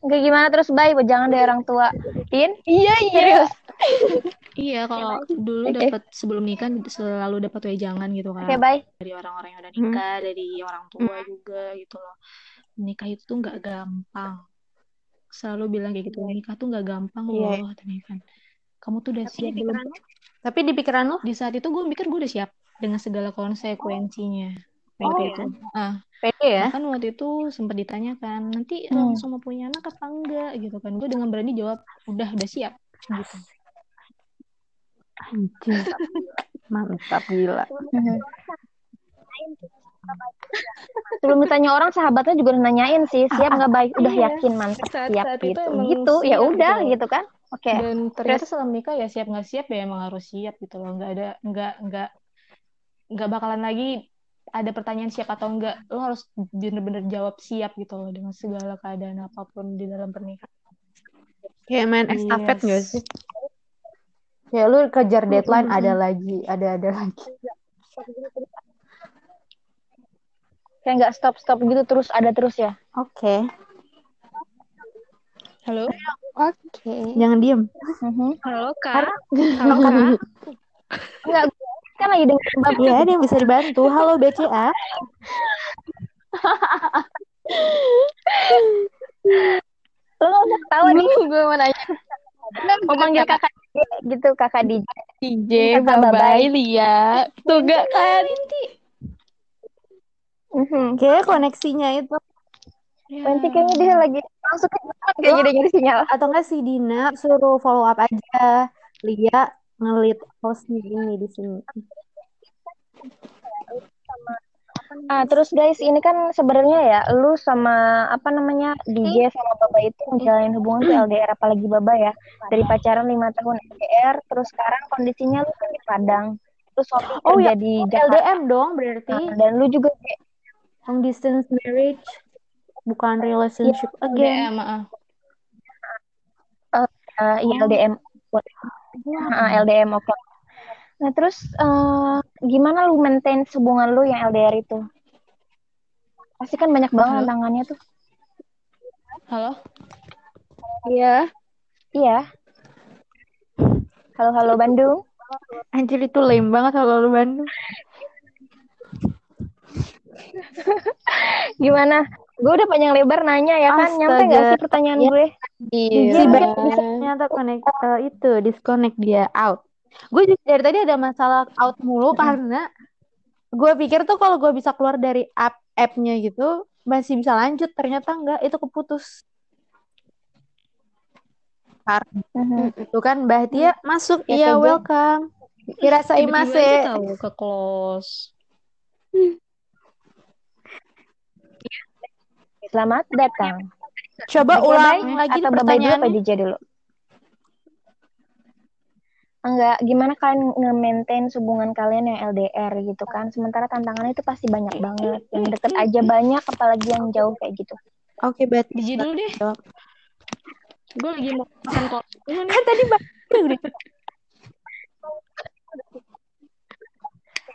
B: Kayak gimana terus Bay, jangan dari orang tua. Din?
A: Iya iya.
E: iya kalau dulu
A: Oke.
E: dapat sebelum nikah selalu dapat wejangan gitu kan
B: Oke, Bay.
E: dari orang-orang yang udah
C: Hmm.
E: nikah dari orang tua juga gitu loh nikah itu tuh nggak gampang selalu bilang kayak gitu nikah tuh nggak gampang
C: Iya.
E: loh kan kamu tuh udah siap belum
C: Tapi di pikiran lo
E: di saat itu gue mikir gue udah siap dengan segala konsekuensinya waktu
C: Oh,
E: itu ah
C: pede ya?
E: bahkan waktu itu sempat ditanyakan nanti
B: Hmm.
E: langsung mau punya anak apa enggak gitu kan gue dengan berani jawab udah udah siap gitu
C: Anjing. Mantap gila. [LAUGHS]
B: Sebelum ditanya orang, sahabatnya juga udah nanyain sih, siap nggak baik? Udah
E: Iya.
B: yakin mantap
E: Saat-
B: siap
E: saat itu
B: gitu. Gitu, ya udah
E: gitu.
B: gitu kan? Oke.
E: dan ternyata setelah menikah ya siap nggak siap ya emang harus siap gitu loh nggak ada nggak nggak nggak bakalan lagi ada pertanyaan siap atau enggak lo harus bener-bener jawab siap gitu loh dengan segala keadaan apa pun di dalam pernikahan
C: Kayak main estafet
E: Yes.
C: gak sih? Kayak lu kejar deadline, ada lagi, ada ada lagi.
B: Kayak nggak stop stop gitu terus ada terus ya.
C: Oke.
E: halo
A: Oke.
C: Jangan diem.
B: Mhm.
E: halo kak
C: Halo kak. [LAUGHS]
B: Enggak, kan lagi dengerin bab
C: Iya, ada yang bisa dibantu. Halo BCA.
B: Lo nggak usah ketawa nih.
A: gue mau nanya.
B: Mau panggil kakak gitu, kakak DJ.
A: DJ,
B: Kakak
A: bye
B: Babay.
A: bye Lia. Tuh gak kan?
B: Mhm.
C: Kayak koneksinya itu.
B: Nanti kayaknya dia lagi langsung ke depan kayaknya dia nyari sinyal.
C: Atau enggak si Dina suruh follow up aja. Lia ngelit hostnya ini di sini.
B: Ah, terus guys, ini kan sebenarnya ya, lu sama apa namanya DJ sama Baba itu menjalin hubungan tuh LDR, apalagi Baba ya, dari pacaran lima tahun LDR, terus sekarang kondisinya lu kan di Padang, terus suami
C: Oh
B: kerja
C: ya,
B: di Jakarta,
C: LDM dong berarti.
B: Nah, dan lu juga kayak
C: Long distance marriage. Bukan relationship again.
E: DM maaf
B: uh, iya, LDM, Ah, LDM oke. Nah terus eh, gimana lu maintain hubungan lu yang LDR itu? Pasti kan banyak banget
E: Halo?
B: tantangannya tuh.
E: halo
A: Iya.
B: Iya. Halo halo Bandung.
C: Anjir itu lame banget kalau lu Bandung. [LAUGHS]
B: Gimana? Gue udah panjang lebar nanya ya kan? Nyampe gak
C: Astaga.
B: sih pertanyaan
C: Ya.
B: gue?
A: Iya.
C: Si Bat bisa ternyata connect eh, itu disconnect dia out. Gue juga dari tadi ada masalah out mulu karena gue pikir tuh kalau gue bisa keluar dari app app-nya gitu masih bisa lanjut ternyata enggak itu keputus. Karena itu kan Mbah Tia masuk
B: Ya,
C: iya
B: Kak,
C: welcome. Irasa
E: Tiba-tiba
C: imase.
E: aja tahu ke close.
B: Selamat datang.
C: Coba ulang
B: bye.
C: lagi
B: Atau bye dulu apa. Jija dulu? Enggak, gimana kalian nge-maintain hubungan kalian yang LDR gitu kan? Sementara tantangannya itu pasti banyak banget. Yang deket aja banyak, apalagi yang jauh kayak gitu.
C: Oke, berarti
E: Biji dulu deh. Gue lagi mau makan kol.
C: Kan tadi Mbak udah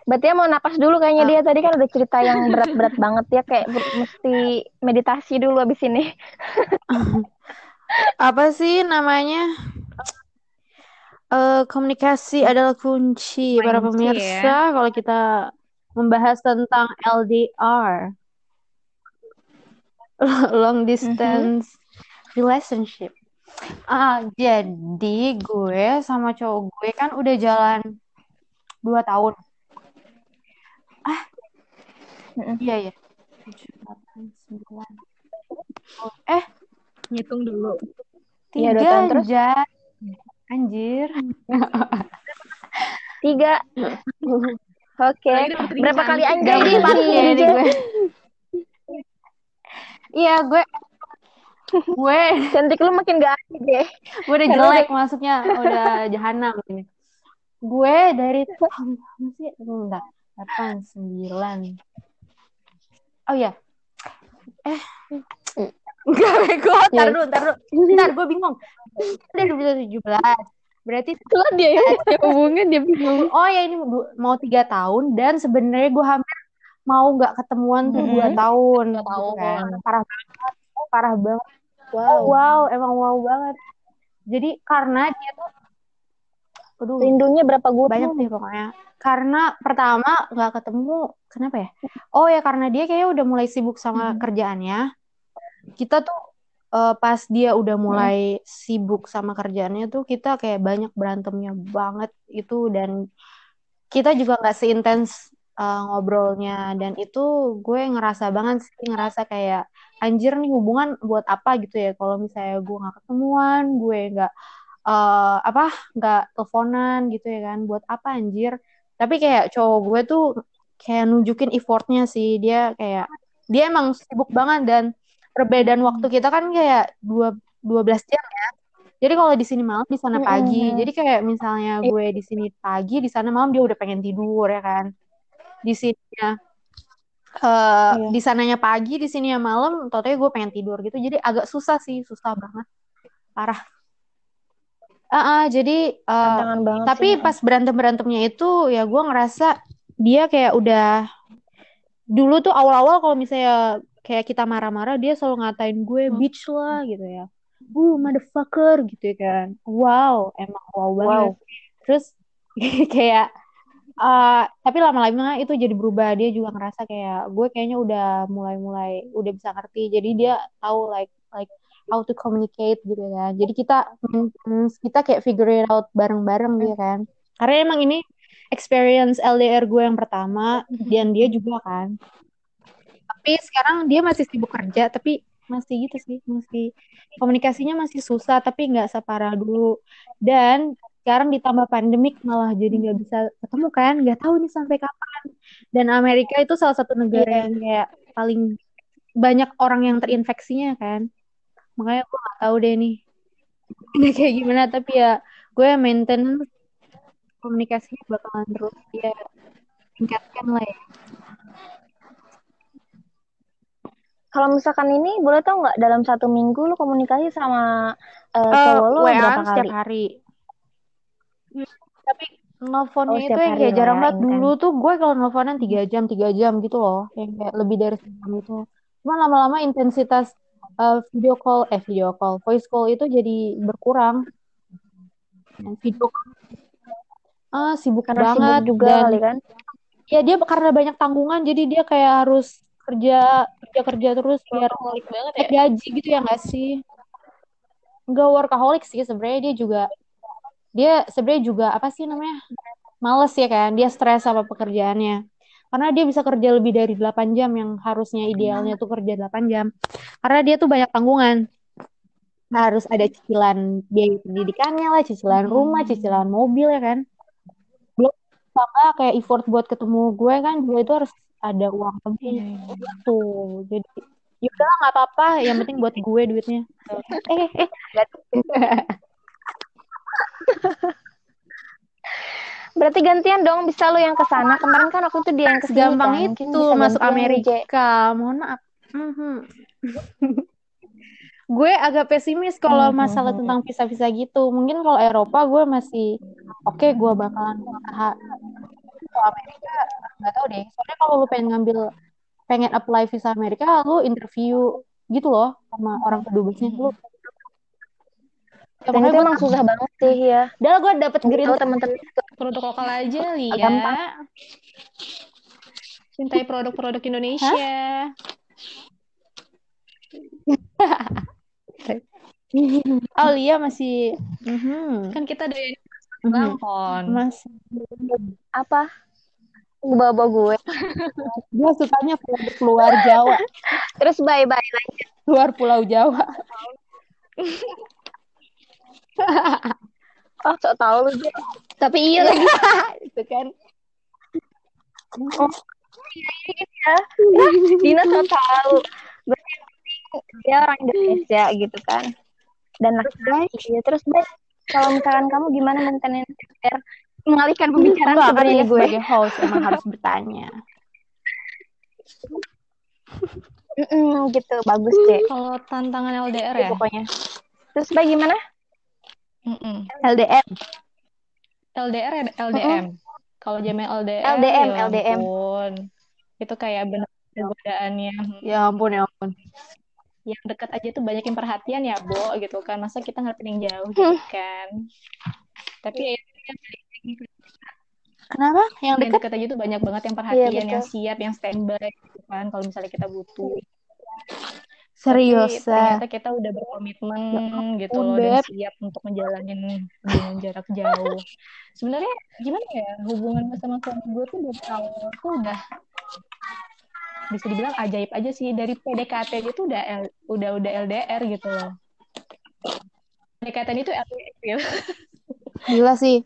B: Berarti ya mau napas dulu kayaknya dia tadi kan udah cerita yang berat-berat banget ya kayak mesti meditasi dulu abis ini. [LAUGHS]
C: apa sih namanya? Eh, komunikasi adalah kunci para
E: Kunci
C: pemirsa kalau kita membahas tentang LDR, [LAUGHS] long distance relationship. Ah, jadi gue sama cowok gue kan udah jalan dua tahun. Iya ya. Tujuh, delapan, sembilan. Eh,
E: Ngitung dulu.
B: Iya, dua
C: tiga
B: tahun terus?
C: aja. Anjir. [LAUGHS]
B: Tiga. Oke.
E: Ring
B: Berapa kali anjay
C: ya ini
B: Jija?
C: gue. [LAUGHS] Iya, gue [LAUGHS] gue
B: Cantik lu makin gak asik deh.
C: gue udah
B: Karena
C: jelek masuknya udah jahanam ini. Gue dari tahun berapa sih? Enggak, delapan sembilan. Oh ya, eh enggak bego, tar dulu, tar dulu, ntar gue bingung. Dari 2017, berarti
A: Lah dia yang punya hubungan dia bingung.
C: oh ya ini mau tiga tahun dan sebenarnya gue hampir mau nggak ketemuan tuh dua
B: Mhm.
C: tahun,
E: Dua
C: gitu
E: tahun.
C: kan. Parah banget, parah banget.
B: Wow.
C: Wow, emang wow banget. Jadi karena dia tuh, aduh,
B: Rindunya berapa
C: banyak
B: gunung?
C: sih pokoknya. Karena pertama nggak ketemu, kenapa ya? Oh ya karena dia kayaknya udah mulai sibuk sama kerjaannya. Kita tuh eh, pas dia udah mulai sibuk sama kerjaannya tuh kita kayak banyak berantemnya banget itu. Dan kita juga nggak seintens eh, ngobrolnya. Dan itu gue ngerasa banget sih ngerasa kayak anjir nih hubungan buat apa? gitu ya. Kalau misalnya gue nggak ketemuan gue nggak eh, apa nggak teleponan gitu ya kan. Buat apa anjir tapi kayak cowok gue tuh kayak nunjukin effortnya sih. Dia kayak dia emang sibuk banget dan perbedaan waktu kita kan kayak dua 12 jam ya. Jadi kalau di sini malam di sana pagi.
B: Mm-mm.
C: jadi kayak misalnya gue di sini pagi di sana malam dia udah pengen tidur ya kan? Di sini ya. Eh,
B: Iya.
C: di sananya pagi di sini ya malam totalnya gue pengen tidur gitu. Jadi agak susah sih susah banget. Parah Ah, ah, jadi
B: Tantangan banget
C: tapi
B: sih.
C: pas berantem berantemnya itu ya gue ngerasa dia kayak udah dulu tuh awal-awal kalau misalnya kayak kita marah-marah dia selalu ngatain gue bitch lah gitu ya. Uh motherfucker gitu ya kan. Wow emang wow banget terus [LAUGHS] kayak eh tapi lama-lama itu jadi berubah. Dia juga ngerasa kayak gue kayaknya udah mulai-mulai udah bisa ngerti. Jadi dia tahu like like how to communicate gitu kan jadi kita maintenance, kita kayak figure it out bareng-bareng dia kan. Karena emang ini experience LDR gue yang pertama dan dia juga kan. Tapi sekarang dia masih sibuk kerja tapi masih gitu sih masih komunikasinya masih susah tapi nggak separah dulu. Dan sekarang ditambah pandemik malah jadi nggak bisa ketemu kan nggak tahu nih sampai kapan. Dan Amerika itu salah satu negara yang kayak paling banyak orang yang terinfeksinya kan makanya gue nggak tahu deh nih ini kayak gimana tapi ya gue maintain komunikasinya bakalan terus ya tingkatkan lah ya
B: Kalau misalkan ini boleh tau nggak dalam satu minggu lu komunikasi sama eh,
C: Eh,
B: cowok lu
C: WA-an
B: berapa
C: setiap
B: kali?
C: hari. Hmm, Tapi nelfonnya
B: Oh,
C: itu
B: setiap
C: yang kayak jarang
B: WA-in
C: banget
B: kan?
C: dulu tuh gue kalau nelfonan tiga jam tiga jam gitu loh yang kayak lebih dari sejam itu cuma lama-lama intensitas eh, video call eh video call voice call itu jadi berkurang. Dan video call ah sibuk
B: Karena sibuk
C: banget
B: juga
C: dan
B: kali kan?
C: ya dia karena banyak tanggungan jadi dia kayak harus kerja kerja kerja terus biar
E: Workaholic banget ya.
C: gaji gitu ya nggak sih? Nggak workaholic sih sebenarnya dia juga dia sebenarnya juga apa sih namanya? Males ya kan dia stres sama pekerjaannya karena dia bisa kerja lebih dari 8 jam yang harusnya idealnya tuh kerja 8 jam. Karena dia tuh banyak tanggungan. Harus ada cicilan biaya pendidikannya lah cicilan rumah cicilan mobil ya kan? Belum sama kayak effort buat ketemu gue kan juga itu harus ada uang lebih gitu. Jadi ya udahlah nggak apa-apa. Yang penting buat gue duitnya. Eh eh nggak [LAUGHS]
B: Berarti gantian dong, bisa lu yang ke sana. Kemarin kan aku tuh dia yang ke sini
C: gampang
B: kan.
C: itu
B: bisa
C: masuk. Amerika mohon maaf Mhm. [LAUGHS] gue agak pesimis kalau
B: Mhm.
C: masalah tentang visa-visa gitu mungkin kalau Eropa gue masih oke gue bakalan usaha kalau Amerika nggak tahu deh soalnya kalau lu pengen ngambil pengen apply visa Amerika lu interview gitu loh sama orang kedubesnya lu ya,
B: Dan itu emang susah banget sih ya.
C: udah gue dapet green
B: Tahu teman-teman
E: Produk lokal aja, Lia.
B: Gampang.
E: Cintai produk-produk Indonesia. [LAUGHS]
C: oh Lia masih Mhm.
E: Kan kita doyan
C: Mhm.
E: Bangkon.
C: Mas
B: apa? Bawa-bawa gue. [LAUGHS]
C: gue sukanya produk luar Jawa
B: Terus bye-bye lanjut.
C: luar Pulau Jawa
B: Oh, [LAUGHS] sok tahu lu. Tapi iya lagi. [LAUGHS]
C: itu kan
B: ya. Dina sok tahu. Berarti dia orang Indonesia gitu kan. Dan laki-laki. Ya, terus baik. Kalau misalkan kamu gimana maintain biar mengalihkan pembicaraan
C: Enggak,
B: sebenarnya gue.
C: sebagai host emang harus bertanya
B: Mm-mm, gitu, bagus deh.
E: Kalau tantangan LDR ya?
B: Pokoknya. Terus baik gimana?
E: Mm-mm.
C: LDM
E: LDR ya LDM. Kalau zaman LDR,
B: LDM,
E: ya
B: LDM.
E: ampun. Itu kayak bener godaannya.
C: ya ampun ya ampun
E: Yang dekat aja tuh banyakin perhatian ya, Bo, gitu kan. Masa kita ngerti yang jauh gitu kan. Tapi ya,
C: kenapa yang
E: yang
C: dekat
E: dekat aja tuh banyak banget yang perhatian,
B: Iya,
E: yang siap, yang standby gitu kan. Kalau misalnya kita butuh.
C: Serius ya
E: ternyata kita udah berkomitmen gitu
C: ampun,
E: loh dan siap untuk menjalani hubungan jarak jauh. Sebenarnya gimana ya hubungan sama suami gue tuh dari awal tuh udah bisa dibilang ajaib aja sih dari PDKT aja tuh udah L- udah udah LDR gitu loh. PDKT itu LDR gitu.
C: gila sih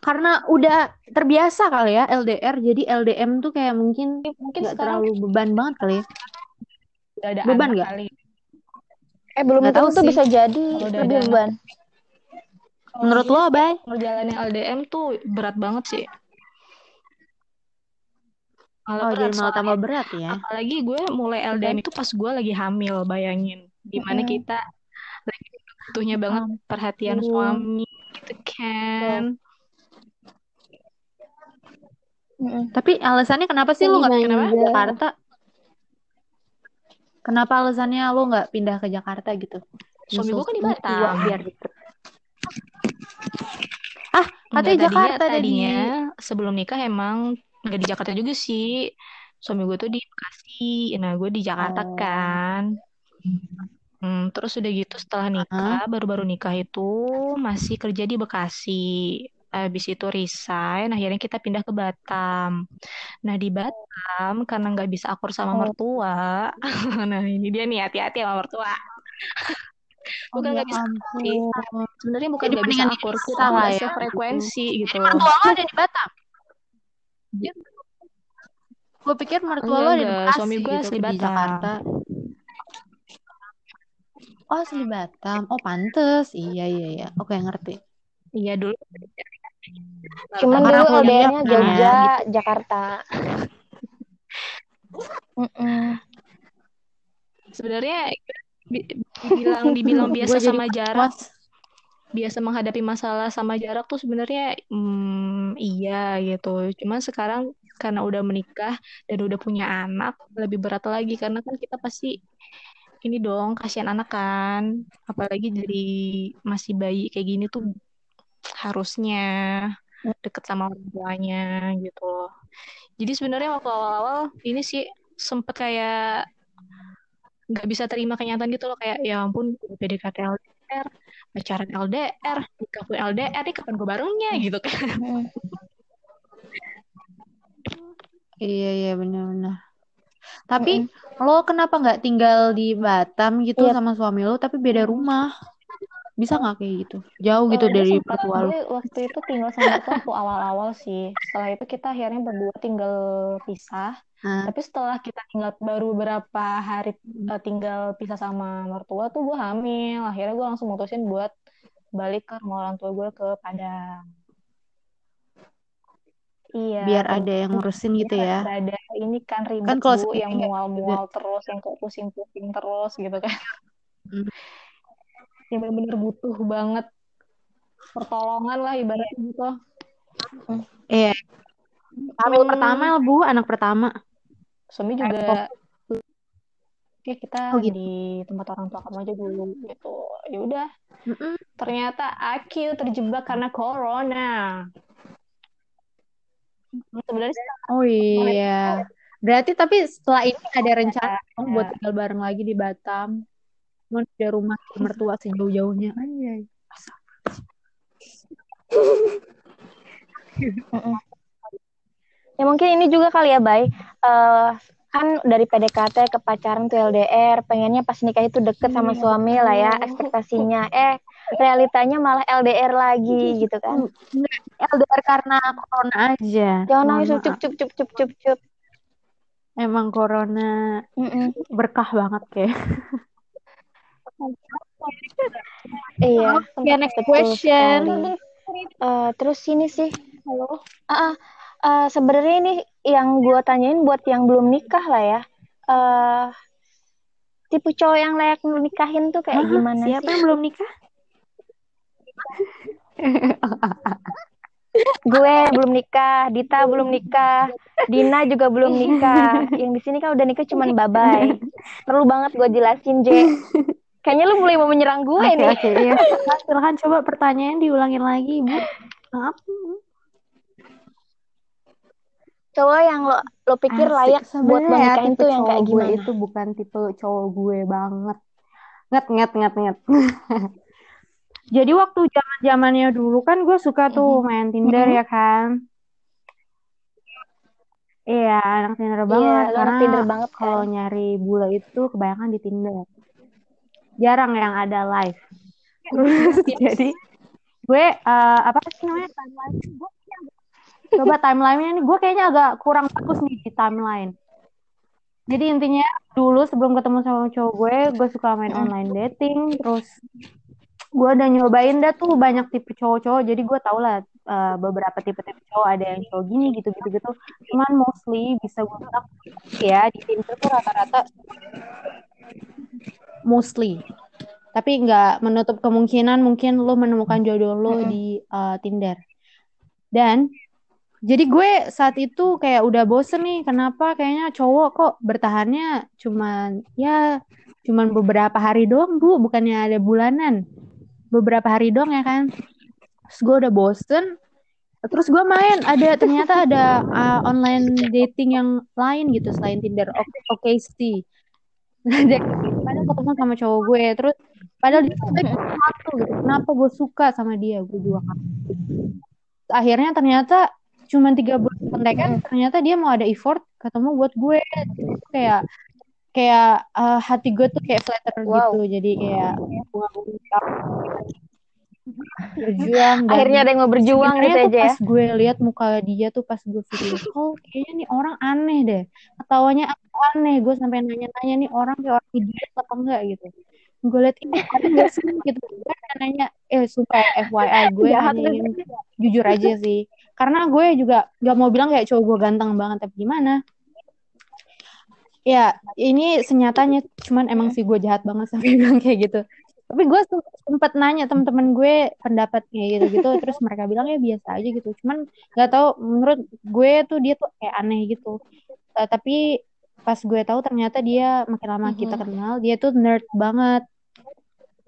C: karena udah terbiasa kali ya LDR jadi LDM tuh kayak mungkin
E: Mungkin sekarang
C: terlalu beban banget kali ya
E: ada
C: beban
E: anak
C: nggak?
E: kali.
B: Eh, belum
C: Nggak tahu
B: tentu
C: sih.
B: bisa jadi lebih beban.
C: Menurut lo Bay
E: ngejalanin LDM tuh berat banget sih. Malah
C: oh
E: berat
C: jadi malah tambah berat ya
E: Apalagi gue mulai LDM itu pas gue lagi hamil, bayangin. Di mana
B: Mm-mm.
E: kita lagi butuhnya banget perhatian
C: ampun.
E: suami, gitu kan.
B: Mm-mm.
C: tapi alasannya kenapa sih lo nggak pindah ke
B: Manja.
C: Jakarta kenapa alasannya lo nggak pindah ke Jakarta gitu
E: Suami gue kan di Batam.
C: biar deket ah katanya
E: Enggak, tadinya,
C: Jakarta tadi
E: tadinya sebelum nikah emang nggak di Jakarta juga sih. Suami gue tuh di Bekasi. Nah, gue di Jakarta
C: Oh.
E: kan. Hmm, terus udah gitu setelah nikah, baru-baru nikah itu masih kerja di Bekasi. Habis itu resign, akhirnya kita pindah ke Batam. Nah, di Batam karena nggak bisa akur sama
B: Oh.
E: mertua. [LAUGHS] Nah, ini dia nih hati-hati sama mertua.
C: Oh,
E: Bukan
C: ya
E: nggak bisa ngerti.
C: ampun.
E: Sebenarnya bukan nggak bisa akur, kita nggak
C: ya,
E: sefrekuensi gitu
C: Jadi mertua lo ada di Batam? Gue pikir mertua
E: Enggak,
C: lo ada di. Bekasi
E: Suami gue
C: gitu,
E: asli
C: di
E: Batam.
C: Jakarta. Oh, asli Batam. Oh, pantes. Iya, iya, iya. Oke, ngerti.
E: Iya dulu.
B: Cuman
C: Karena
B: dulu LDR-nya Jogja,
C: gitu.
B: Jakarta.
E: Sebenarnya bi- dibilang dibilang [LAUGHS] biasa sama jarak, biasa menghadapi masalah sama jarak tuh sebenarnya hmm, iya gitu. Cuman sekarang karena udah menikah dan udah punya anak lebih berat lagi karena kan kita pasti ini dong kasihan anak kan. Apalagi dari masih bayi kayak gini tuh harusnya
G: deket sama orang tuanya gitu loh. Jadi sebenarnya waktu awal-awal ini sih sempet kayak nggak bisa terima kenyataan gitu loh kayak ya ampun PDKT LDR, pacaran LDR, nikah pun LDR, ini kapan gue barengnya gitu kan.
B: Mm.
C: Iya iya benar-benar. Tapi lo kenapa nggak tinggal di Batam gitu
B: Iya.
C: sama suami lo tapi beda rumah? Bisa nggak kayak gitu? Jauh gitu
E: gue
C: dari mertua
E: gue waktu itu tinggal sama waktu awal-awal sih. Setelah itu kita akhirnya berdua tinggal pisah.
C: Hah?
E: Tapi setelah kita tinggal baru beberapa hari eh, tinggal pisah sama mertua tuh gue hamil. Akhirnya gue langsung mutusin buat balik ke rumah orang tua gue ke Padang. Iya,
C: Biar ada yang ngurusin gitu ya.
E: Biar ada ini kan ribet
C: Kan kalau
E: Bu, yang mual-mual terus, yang kayak pusing-pusing terus gitu kan.
C: Hmm.
E: Yang bener-bener butuh banget pertolongan lah ibaratnya gitu.
C: Iya. Hamil pertama Bu, anak pertama.
E: Suami juga Oke, kita
C: Oh, gitu.
E: di tempat orang tua kamu aja dulu gitu. Ya udah,
C: Mm-mm.
E: ternyata aku terjebak karena corona. Sebenarnya
C: Oh iya. Berarti tapi setelah ini ada rencana dong buat tinggal bareng lagi di Batam. Mau ada rumah mertua sejauh-jauhnya. Anjay.
B: Ya mungkin ini juga kali ya, Bay. Eh, kan dari PDKT ke pacaran tuh LDR, pengennya pas nikah itu deket sama suami lah ya, ekspektasinya. Eh, realitanya malah LDR lagi gitu kan.
C: LDR karena corona aja.
B: Jangan nangis, cup cup cup cup cup cup.
C: Emang corona
B: Mm-mm.
C: berkah banget kayak.
B: Iya,
C: Oke, next
B: betul
C: question.
B: Eh, terus ini sih, halo. Ah, eh, sebenarnya ini yang gue tanyain buat yang belum nikah lah ya. Eh, tipe cowok yang layak nikahin tuh kayak
C: Hah?
B: gimana
C: Siapa
B: sih?
C: yang belum nikah? [LAUGHS]
B: Gue belum nikah, Dita belum nikah, Dina juga belum nikah. Yang di sini kan udah nikah cuman babay. [LAUGHS] Perlu banget gue jelasin, J. Kayaknya lu mulai mau menyerang gue
C: Oke,
B: nih.
C: oke, iya. Silakan, silakan coba pertanyaan diulangin lagi, Bu. Maaf.
B: Cowok yang lo lo pikir
C: Asik.
B: layak buat
C: Sebenarnya
B: lo
C: ya,
B: nikahin tuh yang kayak
C: cowok gue
B: gimana?
C: itu bukan tipe cowok gue banget. Nget, nget, nget, nget. [LAUGHS] Jadi waktu zaman zamannya dulu kan gue suka tuh main Tinder
B: Mhm.
C: ya kan. Iya, anak Tinder banget.
B: Iya, lo anak
C: Karena
B: Tinder banget kan.
C: kalau nyari bule itu kebanyakan di Tinder. Jarang yang ada live. [LAUGHS] Jadi gue eh, apa sih namanya timeline gue coba timelinenya nih gue kayaknya agak kurang bagus nih di timeline. Jadi intinya dulu sebelum ketemu sama cowok gue, gue suka main online dating, terus gue udah nyobain dah tuh banyak tipe cowok-cowok, jadi gue tau lah eh, beberapa tipe-tipe cowok ada yang cowok gini gitu-gitu gitu. Cuman mostly bisa gue bilang ya di Tinder tuh rata-rata mostly. Tapi nggak menutup kemungkinan mungkin lo menemukan jodoh lo di eh, Tinder. Dan jadi gue saat itu kayak udah bosen nih, kenapa kayaknya cowok kok bertahannya cuman ya cuman beberapa hari doang bu, bukannya ada bulanan, beberapa hari doang ya kan. Terus gue udah bosen, terus gue main ada ternyata ada uh, online dating yang lain gitu selain Tinder, O- OKC. Dan padahal ketemu sama cowok gue, terus padahal dia satu [LAUGHS] gitu, kenapa gue suka sama dia, gue juga akhirnya ternyata cuma tiga bulan kontekan ternyata dia mau ada effort ketemu buat gue. Kayak kayak eh, hati gue tuh kayak flatter
B: Wow.
C: gitu. Jadi kayak bunga-bunga berjuang dan
B: Akhirnya ada yang mau berjuang gitu
C: tuh
B: aja ya.
C: pas gue lihat muka dia tuh pas gue pikir oh kayaknya nih orang aneh deh. Ketawanya aneh? Gue sampai nanya-nanya nih orang kayak orang idiot apa enggak gitu. Gue liat ini ada nggak sih? Gitu. Gue nanya eh sumpah FYI gue [LAUGHS] hanya ingin jujur aja sih. Karena gue juga nggak mau bilang kayak cowok gue ganteng banget tapi gimana? Ya ini senyatanya cuman emang sih gue jahat banget sampai [LAUGHS] bilang kayak gitu tapi gue sem- sempet nanya teman-teman gue pendapatnya gitu gitu [LAUGHS] terus mereka bilang ya biasa aja gitu. Cuman nggak tahu menurut gue tuh dia tuh kayak aneh gitu. Eh, tapi pas gue tahu ternyata dia makin lama kita kenal dia tuh nerd banget.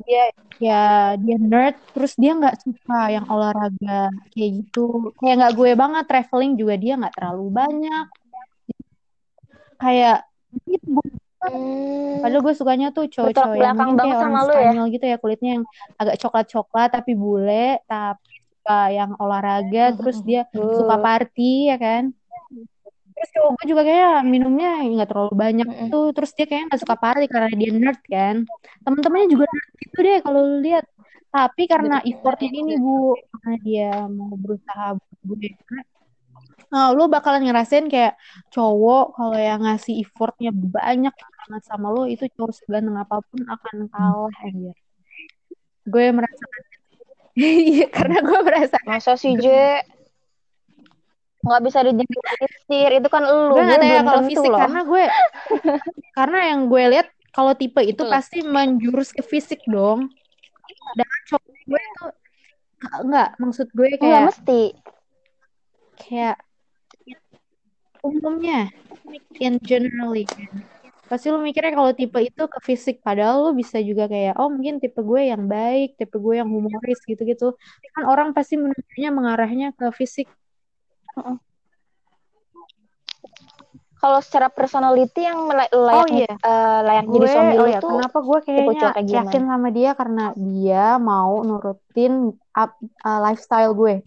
C: Dia ya dia nerd terus dia nggak suka yang olahraga kayak gitu. Kayak nggak gue banget traveling juga dia nggak terlalu banyak. Kayak Bu.
B: Hmm,
C: padahal gue sukanya tuh cowok-cowok yang
B: belakang
C: kayak
B: banget
C: orang
B: sama lu ya?
C: Spanyol gitu ya kulitnya yang agak coklat-coklat tapi bule tapi suka yang olahraga terus dia suka party ya kan? Terus cowok gue juga kayak minumnya nggak terlalu banyak
B: Mm-mm.
C: tuh terus dia kayaknya nggak suka party karena dia nerd kan? Teman-temannya juga nerd gitu deh kalau lu lihat. Tapi karena effortnya ini bu karena dia mau berusaha buat gue Nah, lu bakalan ngerasain kayak cowok kalau yang ngasih effortnya banyak banget sama lu itu cowok seganteng apa pun akan kalah anjir. Gue merasakan [LAUGHS] Iya, karena gue merasa
B: Masa sih, J? Nggak bisa digeneralisir. Itu kan lu.
C: gue nggak ya kalau fisik
B: loh.
C: karena gue karena yang gue lihat kalau tipe itu
E: Betul.
C: pasti menjurus ke fisik dong. Sedangkan cowok gue itu enggak maksud gue
B: Nggak
C: kayak
B: mesti.
C: kayak umumnya in generally pasti lu mikirnya kalau tipe itu ke fisik padahal lu bisa juga kayak oh mungkin tipe gue yang baik tipe gue yang humoris gitu-gitu. Kan orang pasti menunjuknya mengarahnya ke fisik.
B: Kalau secara personality yang mela- layak,
C: Oh, iya.
B: eh, layak
C: gue
B: jadi suami
C: oh
B: lu
C: ya
B: tuh
C: kenapa gue kayaknya yakin sama dia karena dia mau nurutin up- uh, lifestyle gue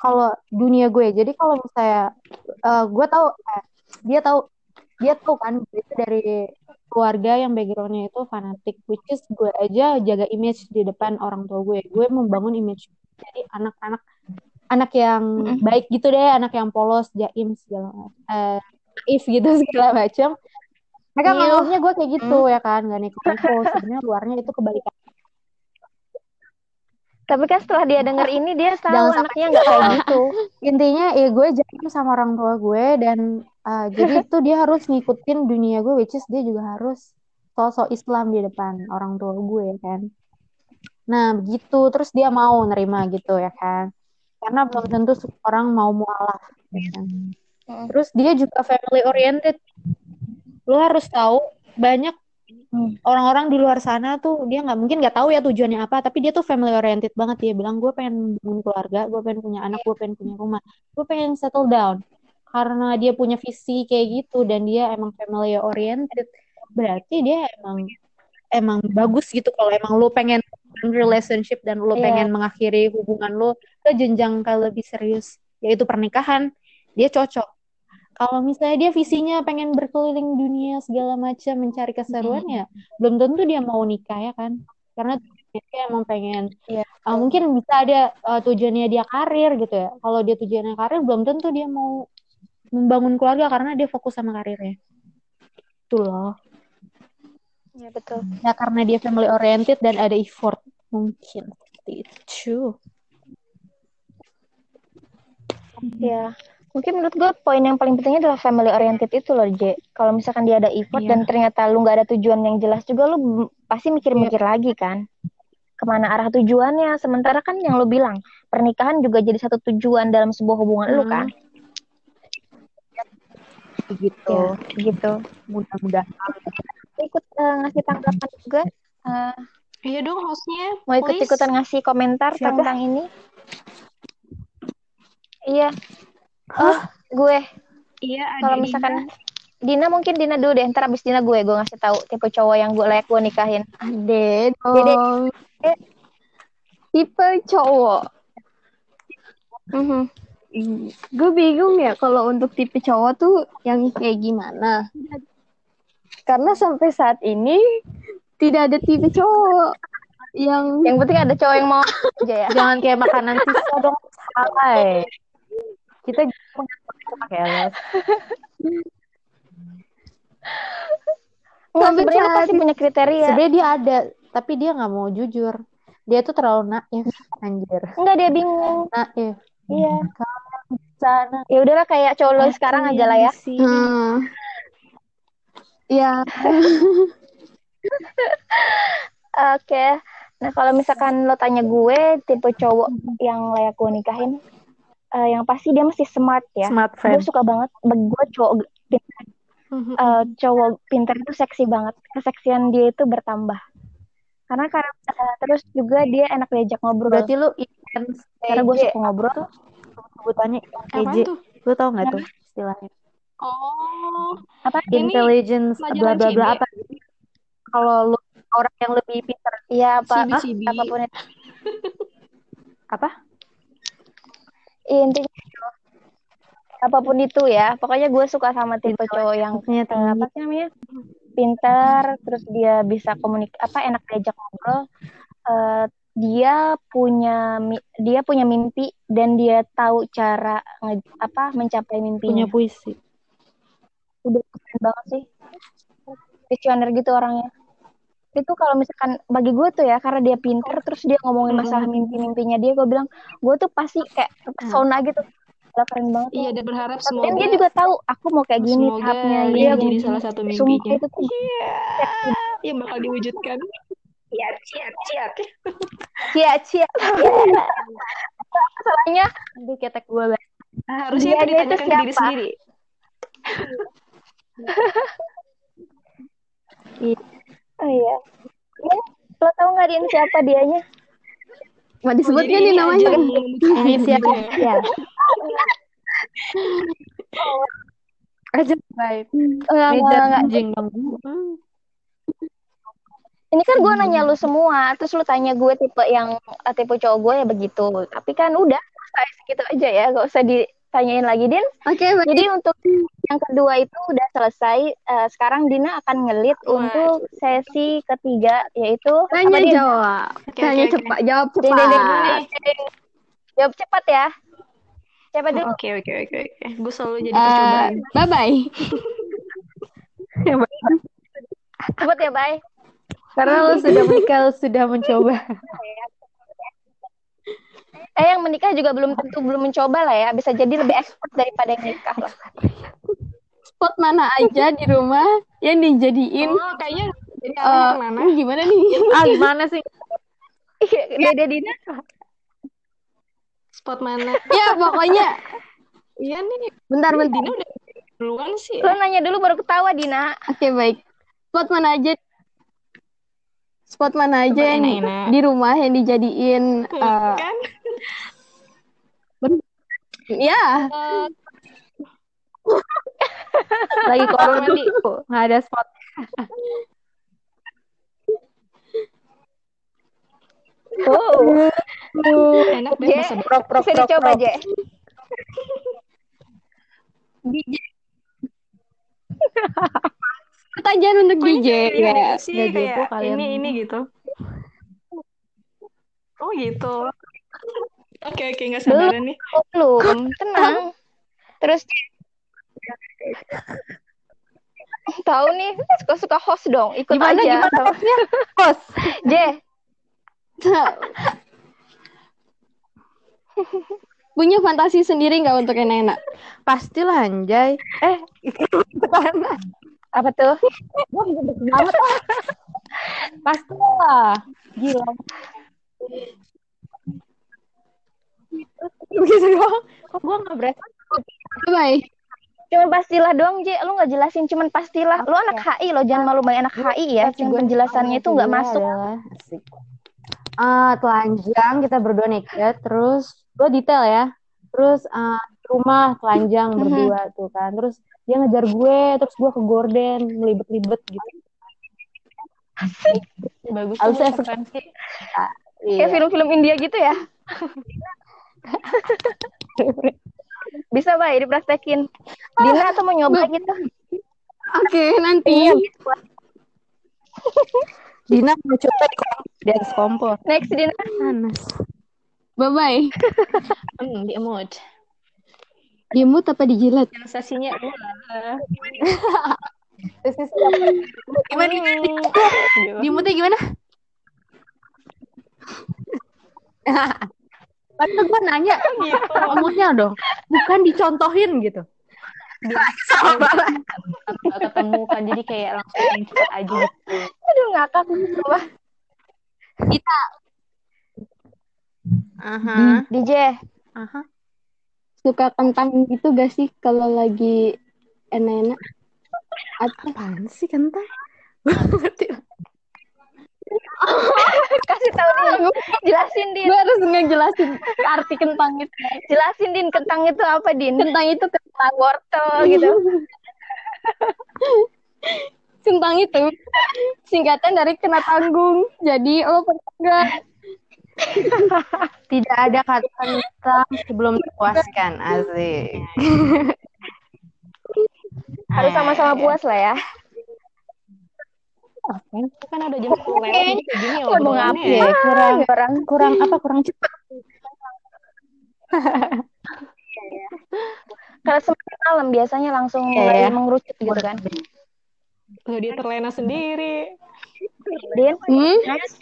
C: kalau dunia gue jadi kalau misalnya uh, gue tahu eh, dia tahu dia tahu kan gue itu dari keluarga yang backgroundnya itu fanatik which is gue aja jaga image di depan orang tua gue gue membangun image jadi anak-anak anak yang
B: Mm-mm.
C: baik gitu deh anak yang polos jaim segala eh naif gitu [LAUGHS] segala macam mereka
B: Iya.
C: nganggapnya gue kayak gitu ya kan gak neko-neko sebenarnya luarnya itu kebalikan
B: Tapi kan setelah dia denger ini dia tahu
C: Jangan
B: anaknya nggak kayak [LAUGHS] gitu.
C: intinya ya gue jaim sama orang tua gue dan uh, jadi [LAUGHS] itu dia harus ngikutin dunia gue which is dia juga harus sosok Islam di depan orang tua gue kan nah begitu terus dia mau nerima gitu ya kan karena belum tentu orang mau mualaf ya kan. Terus dia juga family oriented lo harus tahu banyak. Orang-orang di luar sana tuh dia nggak mungkin nggak tahu ya tujuannya apa tapi dia tuh family oriented banget. Dia bilang gue pengen bangun keluarga gue pengen punya anak gue pengen punya rumah. Gue pengen settle down. Karena dia punya visi kayak gitu dan dia emang family oriented berarti dia emang emang bagus gitu. Kalau emang lu pengen relationship dan lu
B: Iya.
C: pengen mengakhiri hubungan lu ke jenjang ke lebih serius yaitu pernikahan dia cocok kalau misalnya dia visinya pengen berkeliling dunia segala macam mencari keseruan ya belum tentu dia mau nikah ya kan? Karena dia emang pengen
B: Iya.
C: uh, mungkin bisa ada uh, tujuannya dia karir gitu ya. Kalau dia tujuannya karir belum tentu dia mau membangun keluarga karena dia fokus sama karirnya. Itu loh.
B: Iya betul.
C: ya karena dia family oriented dan ada effort mungkin. Seperti itu
B: Ya. Mungkin menurut gue poin yang paling pentingnya adalah family oriented itu loh, J. Kalau misalkan dia ada effort
C: Iya.
B: dan ternyata lu nggak ada tujuan yang jelas juga, lu pasti mikir-mikir lagi kan. Ke mana arah tujuannya? Sementara kan yang lu bilang, pernikahan juga jadi satu tujuan dalam sebuah hubungan lu
C: Hmm.
B: kan.
C: begitu
B: Ya, gitu.
C: mudah-mudahan
B: Ikut eh, ngasih tanggapan juga. Eh,
E: Iya dong hostnya,
B: mau ikut-ikutan ngasih komentar
C: Siapa?
B: tentang ini? Iya. Oh, gue.
E: Iya ada
B: Kalau misalkan Dina mungkin Dina dulu deh, ntar abis Dina gue, gue ngasih tahu tipe cowok yang gue layak gue nikahin.
A: Ade
B: Jadi-
A: dong. Tipe cowok.
B: Mhm.
A: Gue bingung ya kalau untuk tipe cowok tuh yang kayak gimana. Karena sampai saat ini tidak ada tipe cowok yang
B: Yang penting ada cowok yang mau aja ya.
C: jangan kayak makanan sisa dong salah ya. Kita punya pakai les
B: Nggak, sebenarnya pasti punya kriteria.
C: sebenarnya dia ada tapi dia nggak mau jujur dia tuh terlalu naif anjir
B: Enggak dia bingung.
C: naif
B: Iya.
C: sana
B: Ya udahlah kayak cowok lo sekarang aja lah ya.
A: Hmm. Ya, [LAUGHS]
B: Oke. Nah, kalau misalkan lo tanya gue tipe cowok yang layak gue nikahin, eh, yang pasti dia mesti smart ya.
C: smart
B: Gue suka banget, gue cowok pintar, eh, cowok pintar itu seksi banget. Keseksian dia itu bertambah. karena karena eh, terus juga dia enak diajak ngobrol
C: Berarti lu intens
B: karena gue suka ngobrol
C: sebutannya INTJ.
E: tuh?
C: Lu tau gak tuh istilahnya?
E: Oh,
B: apa
E: Ini
C: Intelligence bla bla bla apa gitu. Kalau lu orang yang lebih pintar
B: ya apa
E: Cibi
B: ah,
E: cibi.
B: apa pun itu [LAUGHS]
C: apa?
B: Intinya itu, apa pun itu ya. Pokoknya gue suka sama tipe cowok yang
C: tinggi.
B: apa sih namanya? Pintar terus dia bisa komunik apa enak diajak ngobrol. Eh, dia punya dia punya mimpi dan dia tahu cara nge- apa mencapai
C: Punya
B: mimpinya
C: puisi.
B: udah keren banget sih. Visioner gitu orangnya itu kalau misalkan bagi gue tuh ya karena dia pinter terus dia ngomongin masalah mimpi-mimpinya dia gue bilang gue tuh pasti kayak terpesona gitu Udah keren banget
E: Iya, dan berharap
B: dan
E: semoga
B: dia juga tahu aku mau kayak gini
E: semoga
B: tahapnya
E: ini
B: iya
E: menjadi
B: gini.
E: salah satu mimpinya.
B: itu tuh
E: Iya, yang bakal diwujudkan.
H: Ciat, ciat, ciat.
B: cia cia masalahnya
C: Nanti ketek gue banget.
E: Ah, harusnya
B: Dia-
E: itu
B: dia itu
E: ditanyakan ke diri sendiri.
B: Oh iya Din, lo tau nggak Din siapa dianya
A: Mau
E: Oh,
A: disebut
E: jadi
A: nggak nih
E: ini
A: namanya?
E: gitu ya.
C: ya. Aja baik.
B: enggak enggak
C: dong.
B: ini kan gue nanya lu semua terus lu tanya gue tipe yang eh, tipe cowok gue ya begitu tapi kan udah selesai segitu aja ya gak usah ditanyain lagi Din
A: Oke, baik.
B: jadi untuk yang kedua itu udah selesai Eh, sekarang Dina akan ngelit
E: Wah.
B: untuk sesi ketiga yaitu
A: Tanya
B: apa, Din?
A: jawab.
E: Oke,
A: Tanya
E: oke, oke.
A: cepat, jawab
B: Din, Din, Din,
A: cepat.
B: Din. jawab cepat ya cepat dulu
E: Oke, oke, oke, oke. Gue selalu jadi
A: Eh,
E: percobaan.
A: bye bye.
B: cepet ya bye
C: Karena lu sudah menikah, lu sudah mencoba.
B: Eh yang menikah juga belum tentu belum mencoba lah ya bisa jadi lebih expert daripada yang nikah lah
A: Spot mana aja di rumah yang dijadiin
E: Oh, kayaknya jadi ke mana?
A: ini gimana nih? [LAUGHS]
C: Ah, gimana sih?
B: Iya, Dede Dina
E: Spot mana?
A: ya pokoknya
E: Iya nih,
A: bentar bentar.
E: Dina udah duluan sih.
B: lo nanya dulu baru ketawa Dina
A: Oke baik. Spot mana aja? Spot mana aja
E: Tempat
A: yang
E: enak-enak.
A: di rumah yang dijadiin eh,
E: Kan?
A: Ya
C: Lagi corona nih, nggak ada spot.
B: oh
E: Enak deh masa
C: Prok, prok,
B: bisa dicoba
C: prok.
B: Je [LAUGHS]
A: pertanyaan untuk DJ
E: Iya
A: ya.
E: sih kayak
C: gitu kalian.
E: ini ini gitu. Oh gitu. Oke oke nggak sabaran nih.
B: Oh, belum [LAUGHS] tenang terus tahu nih suka suka host dong ikut
C: Gimana,
B: aja
C: gimana hostnya? Host.
B: J [LAUGHS]
A: Punya fantasi sendiri nggak untuk yang enak?
C: Pastilah anjay. Eh,
B: apa tuh
C: banget ah. [LAUGHS] Pastilah. Gila. Gitu doang. [LAUGHS] Kok gua nggak berasa?
A: Bye bye.
B: cuma pastilah doang J lu nggak jelasin cuman pastilah lu anak HI lo jangan malu-maluin anak HI ya cuman
C: gue
B: penjelasannya itu nggak
C: Kedua
B: masuk
C: adalah asik. Ah, telanjang kita berdua naked, terus gue detail ya. Terus di rumah telanjang
B: Mhm.
C: berdua tuh kan. Terus dia ngejar gue, terus gue ke gorden, melibet-libet gitu.
E: Bagus
C: Harus
E: tuh referensi.
C: Ah,
B: kayak
C: iya.
B: film-film India gitu ya [LAUGHS] [LAUGHS] bisa bay dipraktekin Dina tuh mau nyoba gitu
A: Oke [LAUGHS] nanti.
B: Iya,
C: Dina mau coba di dance kompor.
B: next Dina
C: Panas.
A: Bye bye. [LAUGHS]
E: Hmm, di mood.
A: Dia mood apa dijilat?
E: Sensasinya
C: siapa? Gimana gimana? Di moodnya gimana? Padahal gue nanya [LAUGHS]
E: gitu.
C: moodnya dong, bukan dicontohin gitu. [LAUGHS] [LAUGHS]
E: Nggak ketemu kan jadi kayak langsung cepet aja gitu.
B: aduh ngakak coba
C: Aha.
B: DJ
C: Aha.
A: Suka kentang gitu gak sih kalau lagi enak-enak?
C: Apaan sih kentang? Ngerti. [LAUGHS]
B: Kasih tahu Din. Jelasin Din.
A: Gue harus ngejelasin arti kentang itu.
B: Jelasin Din kentang itu apa Din?
A: Kentang itu kentang
B: Wortel gitu. [LAUGHS]
A: kentang itu singkatan dari kena tanggung. Jadi lo pernah? [LAUGHS]
C: Tidak ada kata kentang sebelum terpuaskan. Asik.
B: Harus sama-sama puas lah ya.
E: Kan udah jam 10 lewat jadi gini loh.
B: Apa
E: obrolannya.
C: ya? Kurang
B: Ini orang
C: kurang apa? Kurang cepat. [LAUGHS]
B: kalau semakin malam biasanya langsung
C: Iya,
B: mulai
C: ya.
B: mengerucut gitu kan.
E: Nggak dia terlena sendiri.
B: Din,
A: Hmm?
B: next.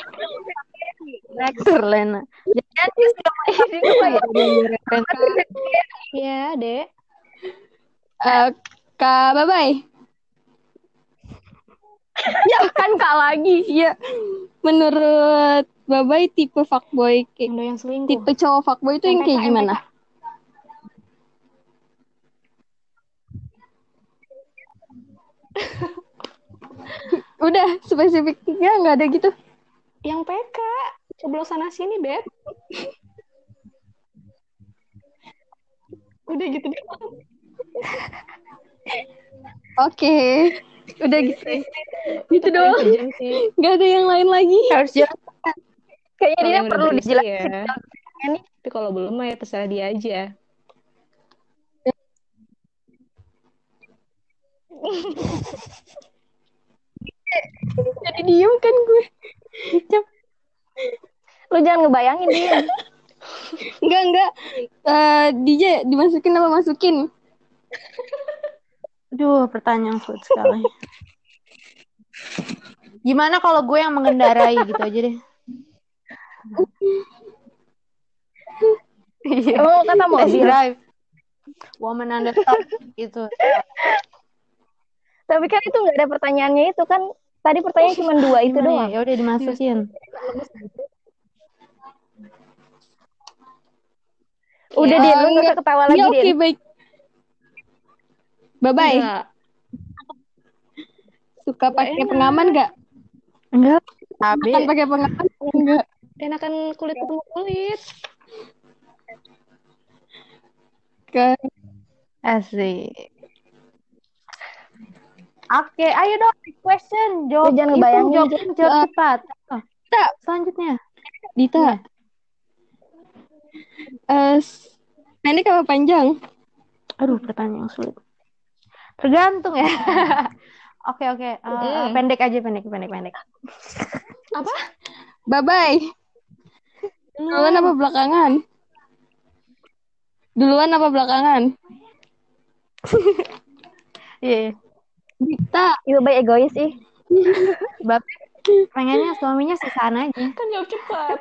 B: Next.
C: Terlena.
B: Apa [LAUGHS] ya?
E: Iya, Dek.
A: Eh, Kak Babay. [LAUGHS] ya kan Kak lagi. Ya. Menurut Babay tipe fuckboy kayak
E: Yang selingkuh.
A: tipe cowok fuckboy itu yang kayak gimana? [LAUGHS] Udah spesifiknya nggak ada gitu.
E: Yang PK. Coblos sana sini, Beb. Udah gitu deh. [LAUGHS]
A: Oke. [LAUGHS] Udah gitu. Gitu doang. Nggak ada yang lain lagi.
C: Harus jelas.
B: Kayaknya dia perlu dijelasin.
E: ya.
B: Ini
E: Tapi kalau belum mah ya terserah dia aja. [LAUGHS]
A: Jadi diem kan gue.
B: lu jangan ngebayangin dia. [LAUGHS]
A: Enggak, enggak. Eh DJ dimasukin apa masukin?
C: Aduh, pertanyaan sulit sekali. Gimana kalau gue yang mengendarai gitu aja deh. Iya.
B: Oh, kata mobil.
C: drive. Woman the top gitu.
B: Tapi kan itu nggak ada pertanyaannya itu kan. Tadi pertanyaan cuma dua itu
C: Gimana
B: doang.
C: ya? Ya udah dimasukin.
B: Udah
A: Ya,
B: Din, lu nggak ketawa
A: Ya
B: lagi
A: oke
B: Din.
A: baik. Bye bye.
E: Enggak.
A: Suka pakai pengaman nggak?
C: Enggak. Tapi
A: pakai pengaman enggak?
E: Enakan kulit ketemu kulit.
A: Ke
C: asik. Oke, ayo dong question. Jawab
B: Lu jangan ngebayangin,
C: jawab,
B: Jen.
C: jawab
A: Eh,
C: cepat. Oh,
A: Dita,
C: selanjutnya.
A: Dita. Eh, s- pendek apa panjang?
C: Aduh, pertanyaan yang sulit. Tergantung ya. [LAUGHS] Oke, oke. Eh, eh,
E: Mm.
C: pendek aja, pendek, pendek, pendek.
E: Apa?
A: Bye bye. Duluan apa belakangan? Duluan apa belakangan? [LAUGHS]
C: Iya.
A: Dita,
B: Ibu baik egois ih. [LAUGHS]
C: Bapak pengennya suaminya sisaan aja.
E: Kan jawab cepat.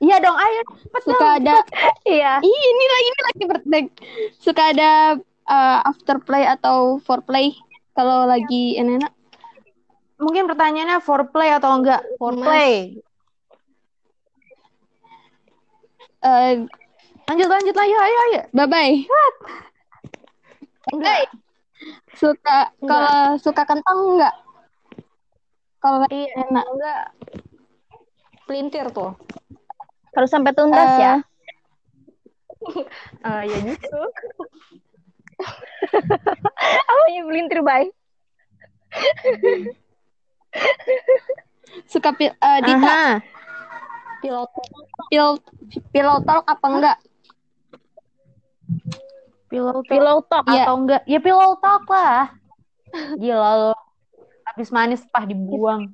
C: Iya dong, ayo cepet
A: suka
C: dong. [LAUGHS]
B: Iya.
A: ada Ih, ini lagi ini lagi birthday. Suka ada uh, after play atau foreplay kalau lagi enak.
C: Mungkin pertanyaannya foreplay atau enggak? Foreplay.
A: Uh,
C: Lanjut, lanjut, ayo, ayo, ayo.
A: bye bye.
C: Enggak.
A: Suka kalau suka kentang enggak? Kalau lagi
C: Iya.
A: enak.
E: Enggak. Pelintir tuh.
B: Harus sampai tuntas
A: Eh,
B: ya.
E: Ah, ya gitu. [LAUGHS]
B: Awalnya melintir baik.
A: Suka pil, uh, Dita
C: Aha.
E: Pilot.
A: pil pillow talk apa enggak?
C: Pillow talk
B: Pillow talk.
A: Iya.
C: atau enggak? Ya pillow talk lah. Gila lo. Habis manis pah dibuang.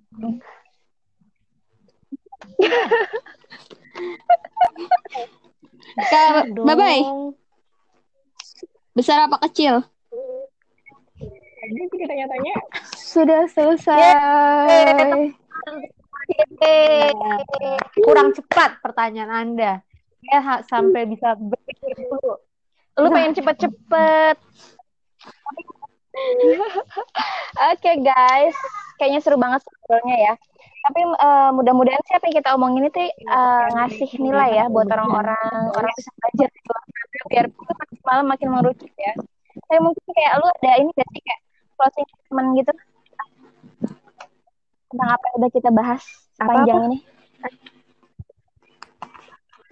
C: [LAUGHS]
A: Bye bye. Besar apa kecil?
E: Tadi tanya-tanya.
A: Sudah selesai.
C: Kurang cepat pertanyaan Anda. Ya sampai bisa berpikir dulu.
B: Lu pengen cepet-cepet. [LAUGHS] Oke guys, kayaknya seru banget ngobrolnya ya. Tapi eh, mudah-mudahan sih apa yang kita omongin itu eh, ngasih nilai ya buat orang-orang orang bisa belajar di luar sana biar itu makin malam makin mengerucut ya. Tapi mungkin kayak lu ada ini gak sih kayak closing statement gitu tentang apa yang udah kita bahas sepanjang ini.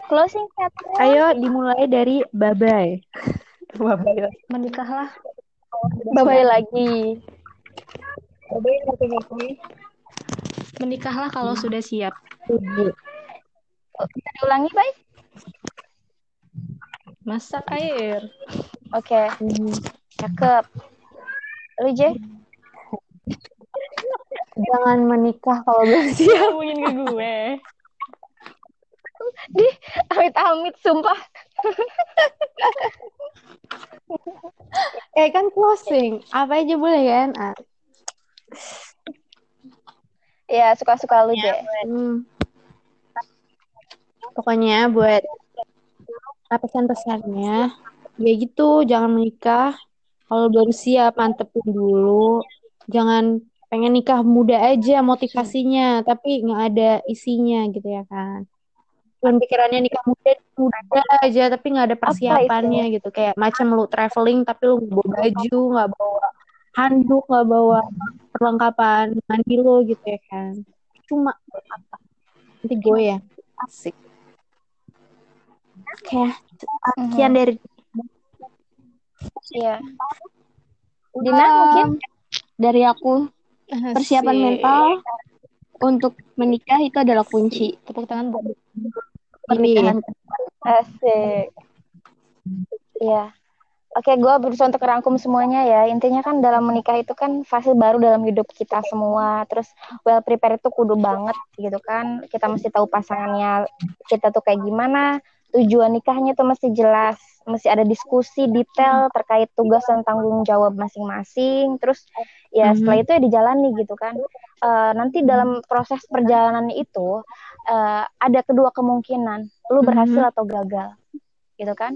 B: Closing statement.
C: Ayo dimulai dari Babay. Babay.
I: Menikahlah.
B: Bye-bye lagi.
E: Menikahlah kalau sudah siap.
B: Bisa diulangi, baik?
E: Masak air.
B: Oke. Cakep. Lu, J?
C: Jangan menikah kalau belum [LAUGHS] siap.
E: Ngomongin ke gue.
B: Di amit-amit, sumpah. [LAUGHS]
C: Eh kan closing. Apa aja boleh kan? Ah.
B: Ya, suka-suka lu, J.
C: Hmm. Pokoknya buat apa pesan-pesannya ya gitu jangan menikah kalau baru siap mantepin dulu jangan pengen nikah muda aja motivasinya tapi nggak ada isinya gitu ya kan cuman pikirannya nikah muda muda aja tapi nggak ada persiapannya gitu kayak macam lu traveling tapi lu bawa baju nggak bawa handuk nggak bawa perlengkapan mandi lo gitu ya kan cuma apa nanti gue ya asik Oke, sekian dari
B: Iya. Dina mungkin
A: Dari aku, persiapan
E: Asik.
A: mental untuk menikah itu adalah kunci.
E: Tepuk tangan buat
A: Pernikahan.
B: asik. Iya. Oke, gue berusaha untuk rangkum semuanya ya. Intinya kan dalam menikah itu kan fase baru dalam hidup kita semua. Terus well prepare itu kudu banget gitu kan. Kita mesti tahu pasangannya kita tuh kayak gimana. Tujuan nikahnya tuh mesti jelas. Mesti ada diskusi detail terkait tugas dan tanggung jawab masing-masing. Terus ya setelah itu ya dijalani gitu kan. Eh, nanti dalam proses perjalanan itu eh, ada kedua kemungkinan. Lu berhasil atau gagal. Gitu kan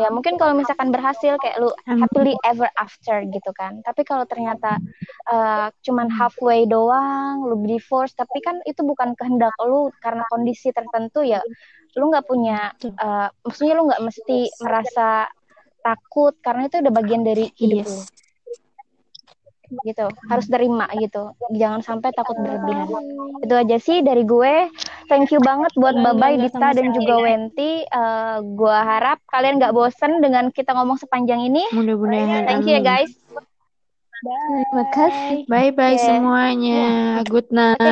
B: ya mungkin kalau misalkan berhasil kayak lu happily ever after gitu kan. Tapi kalau ternyata uh, cuman halfway doang lu divorce tapi kan itu bukan kehendak lu. Karena kondisi tertentu ya lu nggak punya uh, maksudnya lu nggak mesti merasa takut. Karena itu udah bagian dari hidup lu gitu. Harus terima gitu. Jangan sampai takut berlebihan. Itu aja sih dari gue. Thank you banget buat
E: enggak,
B: Dita dan juga Wenti. Eh, gue harap kalian nggak bosen dengan kita ngomong sepanjang ini.
C: Mudah-mudahan
B: thank you ya guys.
A: Terima kasih.
C: Bye. Bye
B: Oke.
C: semuanya. Good night.